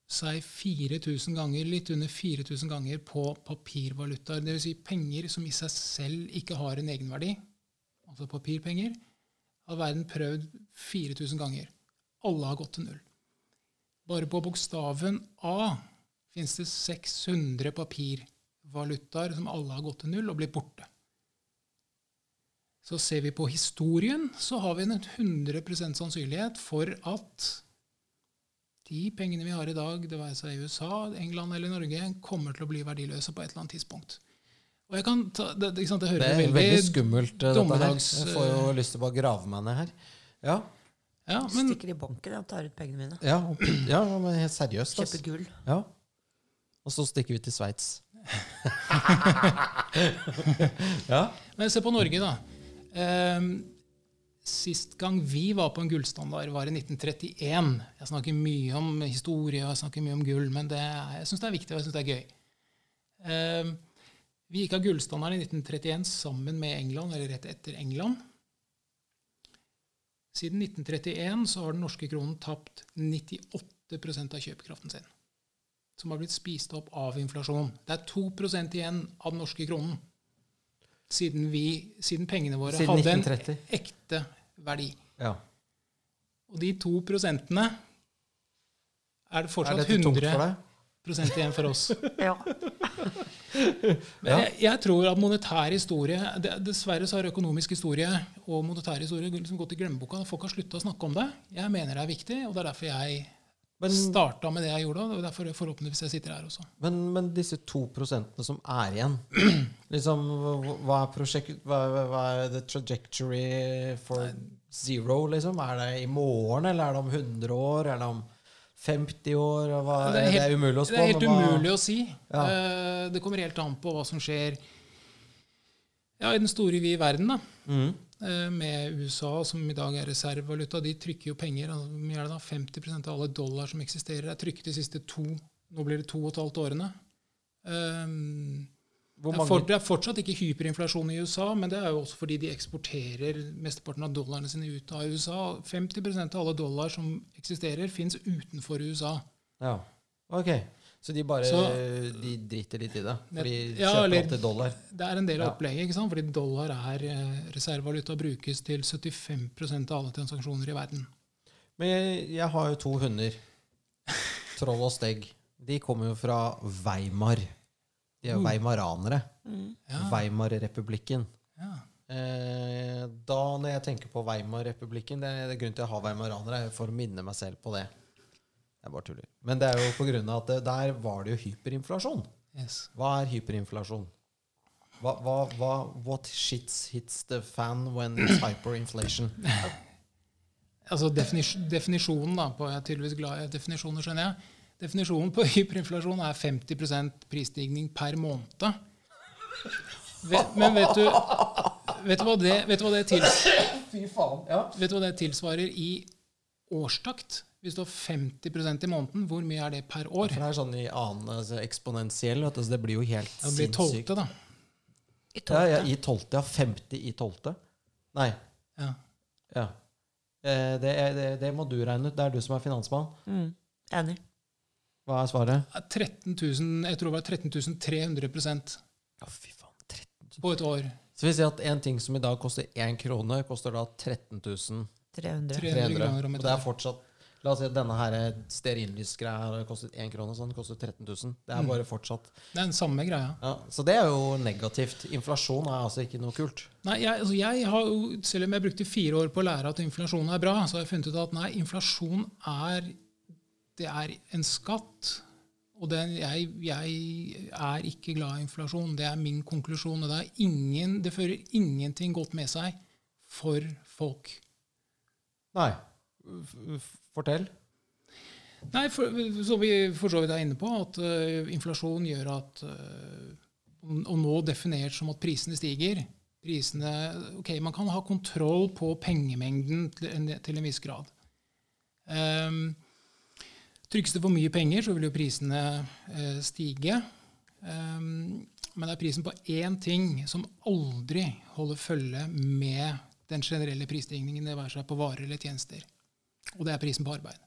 seg 4000 ganger, litt under 4000 ganger på papirvalutaer. Dvs. Si penger som i seg selv ikke har en egenverdi. Altså papirpenger. Har verden prøvd 4000 ganger. Alle har gått til null. Bare på bokstaven A fins det 600 papirvalutaer som alle har gått til null og blitt borte. Så ser vi på historien, så har vi en 100% sannsynlighet for at de pengene vi har i dag, det være seg i USA, England eller Norge, kommer til å bli verdiløse på et eller annet tidspunkt. Og jeg kan ta, det, ikke sant, det Det er veldig, veldig skummelt, dommedags, dette her. Jeg får jo lyst til å bare grave meg ned her. Ja, Ja, men Stikker i banken og tar ut pengene mine. ja, ja men helt seriøst. Kjøper gull. Ja. Og så stikker vi til Sveits. <laughs> ja. Men se på Norge, da. Um, sist gang vi var på en gullstandard, var i 1931. Jeg snakker mye om historie og jeg snakker mye om gull, men er, jeg syns det er viktig og jeg synes det er gøy. Um, vi gikk av gullstandard i 1931 sammen med England, eller rett etter England. Siden 1931 så har den norske kronen tapt 98% av kjøpekraften sin. Som har blitt spist opp av inflasjon. Det er 2% igjen av den norske kronen siden, vi, siden pengene våre Siden hadde 1930. en ekte verdi. ja. Og de to prosentene er det fortsatt er tungt 100 for igjen for oss. <laughs> Ja. Jeg, jeg tror at monetær historie Dessverre så har økonomisk historie og monetær historie liksom gått i glemmeboka. Folk har slutta å snakke om det. Jeg mener det er viktig, og det er derfor jeg Men, starta med det jeg gjorde. Og det er derfor forhåpentligvis jeg sitter her også. men, men disse to prosentene som er igjen <clears throat> liksom, hva- er prosjekt Hva, hva er the trajectory for zero, liksom? Er det i morgen, eller er det om 100 år? Er det om 50 år? Hva, Det det, er er helt- umulig å spå. Det er helt umulig å si. Ja. Eh, Det kommer helt an på hva som skjer ja, i den store, vide verden. da. Mhm. Eh, Med USA, som i dag er reservevaluta. De trykker jo penger. altså, er det da? 50% av alle dollar som eksisterer, er trykket de siste to nå blir det to og et halvt årene. For, det er fortsatt ikke hyperinflasjon i USA, men det er jo også fordi de eksporterer mesteparten av dollarene sine ut av USA. 50% av alle dollar som eksisterer, fins utenfor USA. Ja, ok. Så de bare Så- de driter litt i det? For de Ja, kjøper eller- alltid dollar? Det er en del av Ja. opplegget, ikke sant? fordi dollar er eh, reservevaluta og brukes til 75% av alle transaksjoner i verden. Men jeg, jeg har jo to hunder. Troll og Stegg. De kommer jo fra Weimar. De er jo Uh. weimaranere. Mm. Ja, Weimarrepublikken. ja. Eh, da når jeg tenker på Weimarrepublikken Det er det grunnen til å ha weimaranere, er for å minne meg selv på det. Jeg bare tuller. Men det er jo på grunn av at det, der var det jo hyperinflasjon. Yes. Hva er hyperinflasjon? Hva, hva, hva, what shits hits the fan when it's hyperinflation? <laughs> Altså definis definisjonen da, på, Jeg er tydeligvis glad i definisjoner, skjønner jeg. Definisjonen på <laughs> hyperinflasjon er 50% prisstigning per måned. Vet, men vet du, vet, du hva det, vet, du hva det tilsvarer. <laughs> Ja. vet du hva det tilsvarer i årstakt? Hvis du har 50% i måneden, hvor mye er det per år? For det er sånn i annen altså, eksponentiell, du, så det blir jo helt sinnssykt. Det blir tolvte, da. I Ja, ja, I tolvte, ja. 50 i tolvte. Nei. Ja. Ja. Eh, det, er, det, det må du regne ut. Det er du som er finansmann. Mm. Enig. Hva er svaret? 13 000, jeg tror det var 13 300 Ja, fy faen. 13 000. på et år. Så vi sier at en ting som i dag koster én krone, koster da 13 000 300. 300 kroner om Og det er fortsatt La oss si at denne her stearinlysgreia har kostet 1 krone, så den koster 13 000. Det er Mm. bare fortsatt Det er den samme greia. ja, Så det er jo negativt. Inflasjon er altså ikke noe kult. Nei, jeg, altså jeg har jo, Selv om jeg brukte fire år på å lære at inflasjon er bra, så har jeg funnet ut at nei, inflasjon er det er en skatt. Og den, jeg, jeg er ikke glad i inflasjon. Det er min konklusjon. og Det, er ingen, det fører ingenting godt med seg for folk. Nei. Fortell. Nei, for, som vi for så vidt er inne på at uh, inflasjon gjør at uh, Og nå definert som at prisene stiger prisene, ok, Man kan ha kontroll på pengemengden til en, til en viss grad. Um, trykkes det for mye penger, så vil jo prisene uh, stige. Um, men det er prisen på én ting som aldri holder følge med den generelle prisstigningen, det være seg på varer eller tjenester. Og det er prisen på arbeid.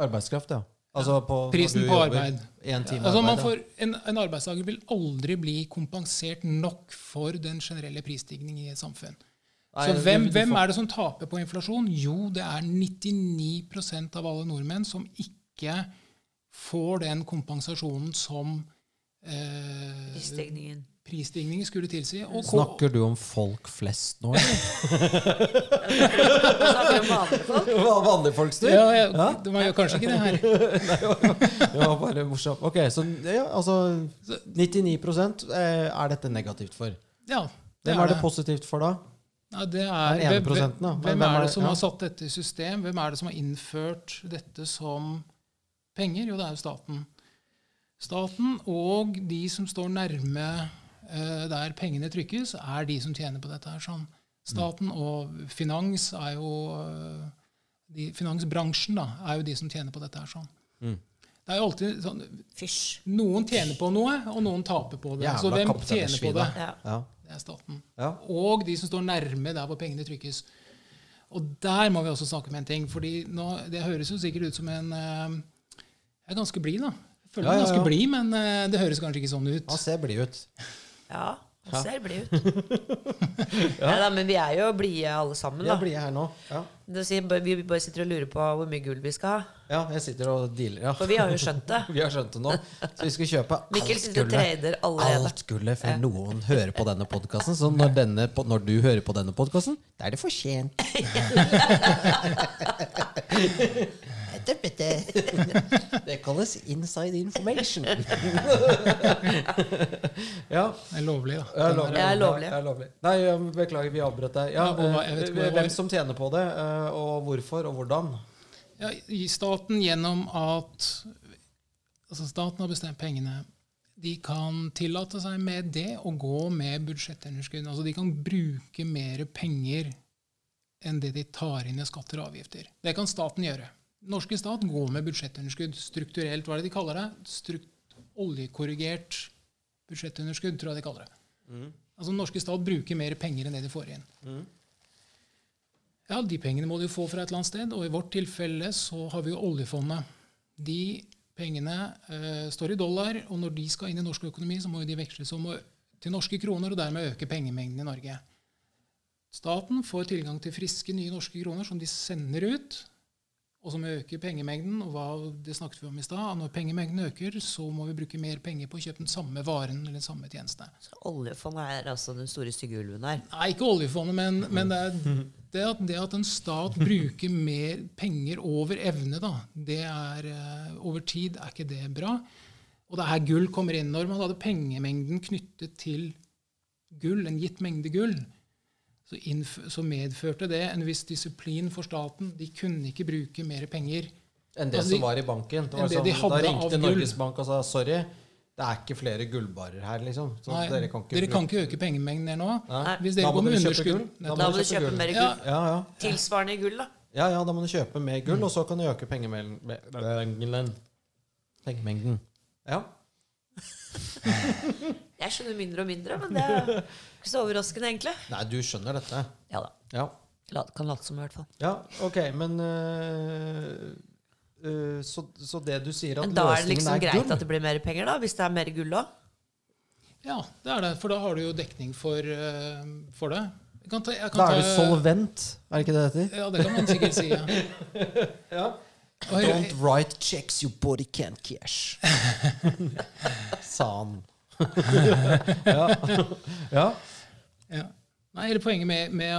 Arbeidskraft, ja. Altså på, Prisen på arbeid. En time Altså man arbeid, får, en, en arbeidstaker vil aldri bli kompensert nok for den generelle prisstigningen i et samfunn. Nei, Så hvem, hvem er det som taper på inflasjon? Jo, det er 99% av alle nordmenn som ikke får den kompensasjonen som eh, Prisstigningen. Prisstigningen skulle tilsi. Og Snakker du om folk flest nå? eller? <laughs> Snakker om vanlige folk. <laughs> Vanlige folk styr? ja, jeg, Ja. Det var jo kanskje ikke det her. <laughs> Det var bare morsomt. Ok, så ja, altså 99 eh, er dette negativt for. Ja, det Hvem er er det positivt for, da? Ja, det er, hvem, da. hvem, Hvem er det som Ja. har satt dette i system? Hvem er det som har innført dette som penger? Jo, det er jo staten. Staten og de som står nærme der pengene trykkes, er de som tjener på dette. her sånn. Staten og finans er jo eh, de, Finansbransjen da, er jo de som tjener på dette. her sånn. Mm. Det er jo alltid sånn, Fysj. Noen tjener på noe, og noen taper på det. Jævla Så hvem tjener på det? Ja. Ja. Det er staten ja. og de som står nærme der hvor pengene trykkes. Og der må vi også snakke om en ting. fordi nå, Det høres jo sikkert ut som en eh, Jeg er ganske blid, da. Jeg føler Ja, meg ja, ganske blid, men eh, det høres kanskje ikke sånn ut. Han ser blid ut. <laughs> <laughs> Ja, Ja. han ser blid ut. Neida, men vi er jo blide alle sammen, Vi er blide her nå. Ja. Si, vi bare sitter og lurer på hvor mye gull vi skal ha. ja, jeg sitter og dealer, ja. For vi har jo skjønt det. <laughs> Vi har skjønt det nå. Så vi skal kjøpe <laughs> alt gullet. Alt gullet før noen hører på denne podkasten. Så når, denne, når du hører på denne podkasten, da er det for sent. <laughs> Det kalles inside information. <laughs> ja. Det er lovlig, da. Ja, lovlig. Det er lovlig. Ja, det er lovlig. Nei, beklager, vi avbrøt deg. Ja, eh, hvem som tjener på det, eh, og hvorfor, og hvordan? Ja, staten gjennom at altså Staten har bestemt pengene. De kan tillate seg med det å gå med budsjettunderskudd. Altså de kan bruke mer penger enn det de tar inn i skatter og avgifter. Det kan staten gjøre. Norske stat går med budsjettunderskudd strukturelt. Hva er det de kaller det? Strukt, oljekorrigert budsjettunderskudd, tror jeg de kaller det. Altså norske stat bruker mer penger enn det de får inn. Mm. Ja, de pengene må de få fra et eller annet sted, og i vårt tilfelle så har vi jo oljefondet. De pengene uh, står i dollar, og når de skal inn i norsk økonomi, så må de veksles om til norske kroner, og dermed øke pengemengden i Norge. Staten får tilgang til friske, nye norske kroner som de sender ut, og som øker pengemengden. Og hva det snakket vi om i stad. Når pengemengden øker, så må vi bruke mer penger på å kjøpe den samme varen eller den samme tjeneste. Så oljefondet er altså den store stygge ulven her. Nei, ikke oljefondet, men, men det, er, det, at, det at en stat bruker mer penger over evne, da, det er eh, over tid er ikke det bra. Og det er her gull kommer inn. Når man hadde pengemengden knyttet til gull, en gitt mengde gull, så, innf så medførte det en viss disiplin for staten. De kunne ikke bruke mer penger. Enn det Altså, de- som var i banken. Det var det sånn, de da ringte. Norges Bank og sa sorry, det er ikke flere gullbarer her, liksom. Så Nei, dere kan ikke, dere kan ikke øke pengemengden her nå. Nei. Hvis dere går med underskudd. Da Da må du kjøpe gull. mer gull. Ja, ja. Tilsvarende gull, da. Ja, ja, da må du kjøpe mer gull, og så kan du øke pengemengden. Pengemengden. Ja. <laughs> Jeg skjønner mindre og mindre, men det er ikke så overraskende, egentlig. Nei, du skjønner dette. Ja da. Ja, La- Kan late som, i hvert fall. ja ok, men øh, øh, så, så det du sier at Men da er det liksom er greit gull at det blir mer penger, da? Hvis det er mer gull òg? Ja, det er det. For da har du jo dekning for, eh, for det. Jeg kan ta, jeg kan Da er du solvent, er det ikke det det heter? Ja, det kan man sikkert si. Ja. <laughs> Ja. Don't write checks your body can't cash. <laughs> Sa han. <laughs> ja. ja. Ja. Nei, hele Poenget med, med,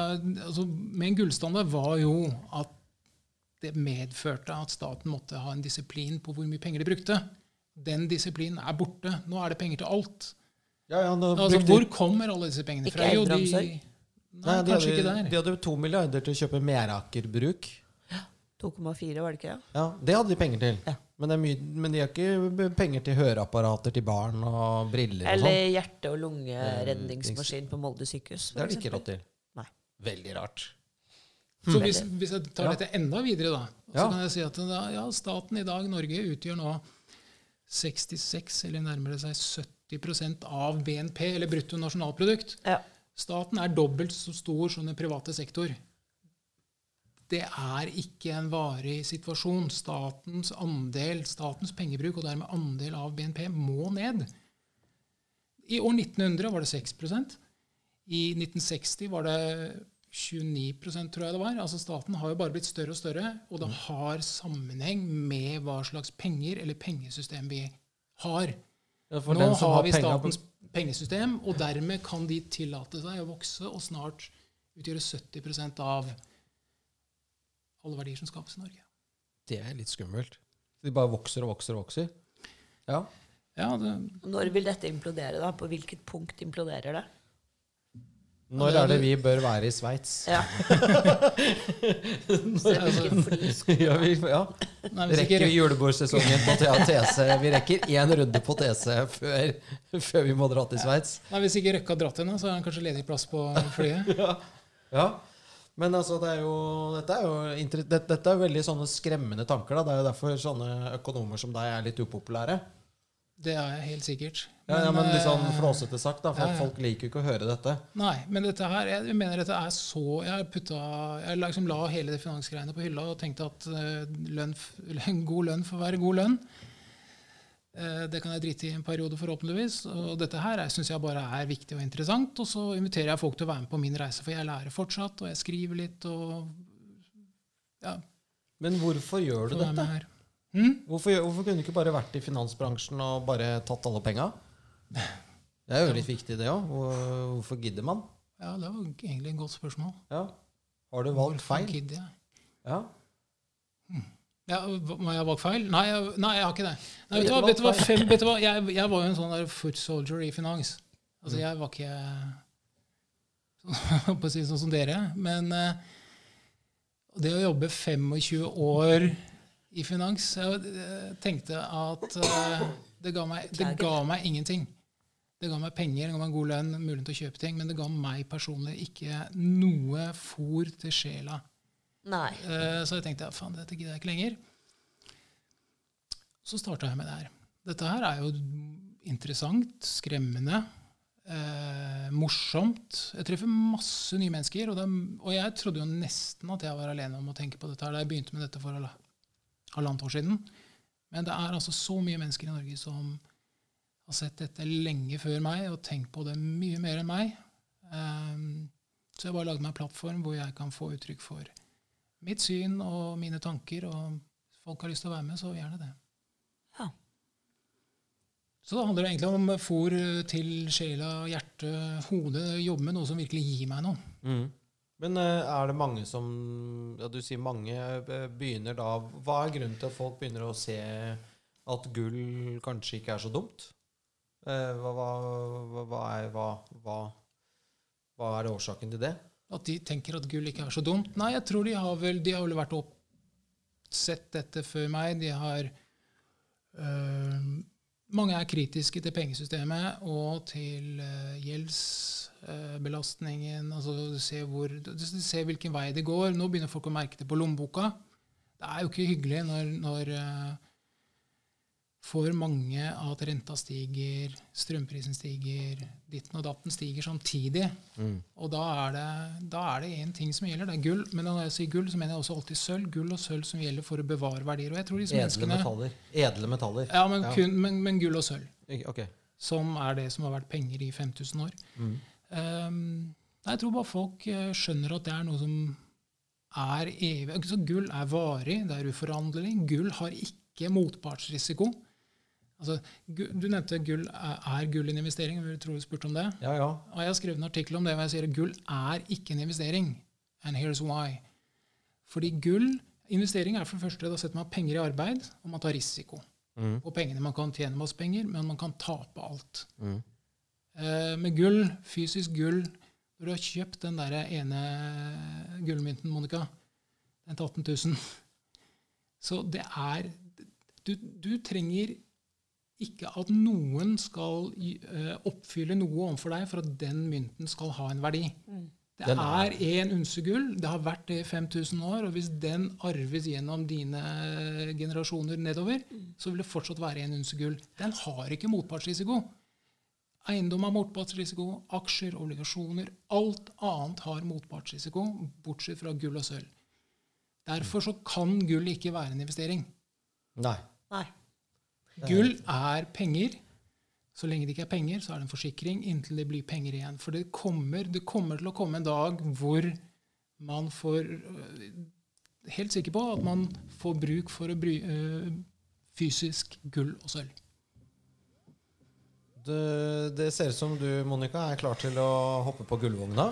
altså, med en gullstandard var jo at det medførte at staten måtte ha en disiplin på hvor mye penger de brukte. Den disiplinen er borte. Nå er det penger til alt. Ja, ja, nå Altså, brukte- Hvor kommer alle disse pengene Ikke fra? Jo, de- Nei, Nei, de, hadde, ikke der. de hadde to milliarder til å kjøpe Meraker Bruk. 2,4, var det ikke? Ja, Det hadde de penger til. Ja. Men, det er mye, men de har ikke penger til høreapparater til barn og briller og Eller sånn. hjerte- og lungeredningsmaskin på Molde sykehus. Det har de ikke råd til. Nei. Veldig rart. Så hvis, hvis jeg tar Ja. dette enda videre, da, så Ja. kan jeg si at da, ja, staten i dag, Norge, utgjør nå 66, eller nærmere seg 70% av BNP, eller bruttonasjonalprodukt. Ja. Staten er dobbelt så stor som den private sektor. Det er ikke en varig situasjon. Statens andel, statens pengebruk, og dermed andel av BNP, må ned. I år 1900 var det 6% I 1960 var det 29% tror jeg det var. Altså Staten har jo bare blitt større og større, og det har sammenheng med hva slags penger eller pengesystem vi har. Ja, Nå har, har vi statens pengesystem, og dermed kan de tillate seg å vokse og snart utgjøre 70% av alle verdier som skapes i Norge. Det er litt skummelt. De bare vokser og vokser og vokser. Ja. Ja, det, Når vil dette implodere, da? På hvilket punkt imploderer det? Når er det vi bør være i Sveits? Ja. <laughs> Ja, vi, ja. Rekker vi julebordsesongen på T- Vi rekker én runde på TC før, før vi må dra til Sveits. nei, hvis ikke Røkke har dratt henne, så er han kanskje ledig plass på flyet. <laughs> Ja. ja. Men altså, det er jo, dette, er jo, dette er jo veldig sånne skremmende tanker. Da. Det er jo derfor sånne økonomer som deg er litt upopulære. Det er jeg helt sikkert. Ja, ja, men litt sånn eh, flåsete sagt, da, for ja, ja. folk liker jo ikke å høre dette. Nei, men dette her, jeg mener dette er så Jeg putta, jeg liksom la hele det finansgreiene på hylla og tenkte at eh, lønn, <laughs> god lønn får være god lønn. Eh, Det kan jeg drite i en periode, forhåpentligvis. Og dette her syns jeg bare er viktig og interessant. Og så inviterer jeg folk til å være med på min reise, for jeg lærer fortsatt, og jeg skriver litt og ja, Men hvorfor gjør du dette? med her. Hm? Hvorfor, hvorfor kunne du ikke bare vært i finansbransjen og bare tatt alle penga? Det er jo <laughs> litt viktig, det òg. Hvorfor gidder man? Ja, det var egentlig et godt spørsmål. Ja. Har du valgt Hvorfor feil? gidder jeg? Ja. Ja, Må jeg ha valgt feil? Nei, jeg, nei, jeg har ikke det. Nei, vet, du hva, vet, du hva, fem, vet du hva? Jeg, jeg var jo en sånn der foot soldier i finans. Altså. Jeg var ikke <laughs> på å si sånn som dere. Men eh, det å jobbe 25 år i finans Jeg tenkte at eh, det, ga meg, det ga meg ingenting. Det ga meg penger, det ga meg en god lønn, mulighet til å kjøpe ting, men det ga meg personlig ikke noe fòr til sjela. Nei. Eh, Så jeg tenkte ja, faen, dette gidder jeg ikke lenger. Så starta jeg med det her. Dette her er jo interessant, skremmende, eh, morsomt. Jeg treffer masse nye mennesker, og, er- og jeg trodde jo nesten at jeg var alene om å tenke på dette her da jeg begynte med dette for halva- halvannet år siden. Men det er altså så mye mennesker i Norge som har sett dette lenge før meg og tenkt på det mye mer enn meg. Um, så jeg bare lagde meg en plattform hvor jeg kan få uttrykk for mitt syn og mine tanker. Og folk har lyst til å være med, så gjerne det. Ja. Så da handler det egentlig om fôr til sjela, hjerte, hode. Jobbe med noe som virkelig gir meg noe. Mm. Men eh, er det mange som ja, Du sier mange eh, begynner da Hva er grunnen til at folk begynner å se at gull kanskje ikke er så dumt? Eh, Hva, hva, hva, hva, er, hva, hva, hva er årsaken til det? At de tenker at gull ikke er så dumt. Nei, jeg tror de har vel, de har vel vært opp, sett dette før meg. De har øh, Mange er kritiske til pengesystemet og til øh, gjeldsbelastningen. altså du ser, du ser hvilken vei det går. Nå begynner folk å merke det på lommeboka. Det er jo ikke hyggelig når, når øh, for mange at renta stiger, strømprisen stiger, ditten og datten stiger samtidig. Og da er det én ting som gjelder, det er gull. Men når jeg sier gull, så mener jeg også alltid sølv. Gull og sølv som gjelder for å bevare verdier. Og jeg tror disse Edle menneskene metaller. Edle metaller. ja, men, Ja. kun, men, men gull og sølv, Okay. Ok. som er det som har vært penger i 5000 år. Mm. Um, jeg tror bare folk eh, skjønner at det er noe som er evig. Så gull er varig, det er uforanderlig. Gull har ikke motpartsrisiko. Altså, du nevnte gull. Er, gull en investering? Vi tror du spurte om det. Ja, ja. Og jeg har skrevet en artikkel om det hvor jeg sier at gull er ikke en investering. And here's why. Fordi gull, investering er for det første, da setter man penger i arbeid, og man tar risiko. Mm. Og pengene, Man kan tjene masse penger, men man kan tape alt. Mm. Eh, med gull, fysisk gull, Når du har kjøpt den der ene gullmynten, Monica, den til 18 000 <laughs> Så det er Du, du trenger ikke at noen skal eh, oppfylle noe overfor deg for at den mynten skal ha en verdi. Det er- er én unse gull. Det har vært det i 5000 år. Og hvis den arves gjennom dine generasjoner nedover, så vil det fortsatt være én unse gull. Den har ikke motpartsrisiko. Eiendom har motpartsrisiko. Aksjer, obligasjoner Alt annet har motpartsrisiko, bortsett fra gull og sølv. Derfor så kan gull ikke være en investering. Nei. Nei. Gull er penger. Så lenge det ikke er penger, så er det en forsikring inntil det blir penger igjen. For det kommer, det kommer til å komme en dag hvor man får øh, Helt sikker på at man får bruk for å bry, øh, fysisk gull og sølv. Det, det ser ut som du, Monica, er klar til å hoppe på gullvogna.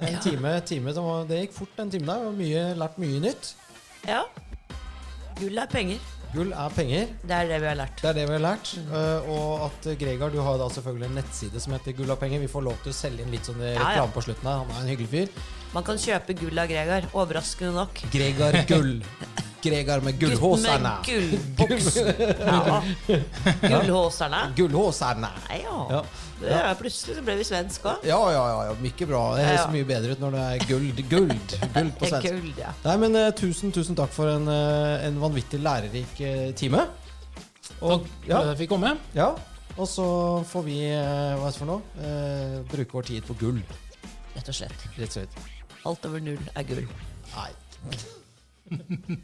En Ja. time, time det, var, det gikk fort, den timen der. og Mye, lært mye nytt. Ja. Gull er penger. Gull er penger. Det er det vi har lært. Det er det vi har lært. Eh, og at eh, Gregar, du har da selvfølgelig en nettside som heter Gull av penger. Vi får lov til å selge inn litt sånn Ja, ja. på slutten her. Han er en hyggelig fyr. Man kan kjøpe gull av Gregar. Overraskende nok. Gregar Gull. <laughs> Gregar med gullhåserne. <laughs> Ja. Gullhåserne. Gullhåserne. Ja. Ja. Det er, plutselig så ble vi svensk òg. Ja, ja, ja, ja. Mye bra. Det høres Ja. mye bedre ut når det er guld. Guld, guld på <laughs> svensk. Guld, ja. Nei, men uh, tusen, tusen takk for en, uh, en vanvittig lærerik uh, time. Og, For ja, at jeg fikk komme. ja. Og så får vi, hva er det for noe, eh, bruke vår tid på gull. Rett og slett. Rett og slett. Alt over null er gull. Nei. <laughs>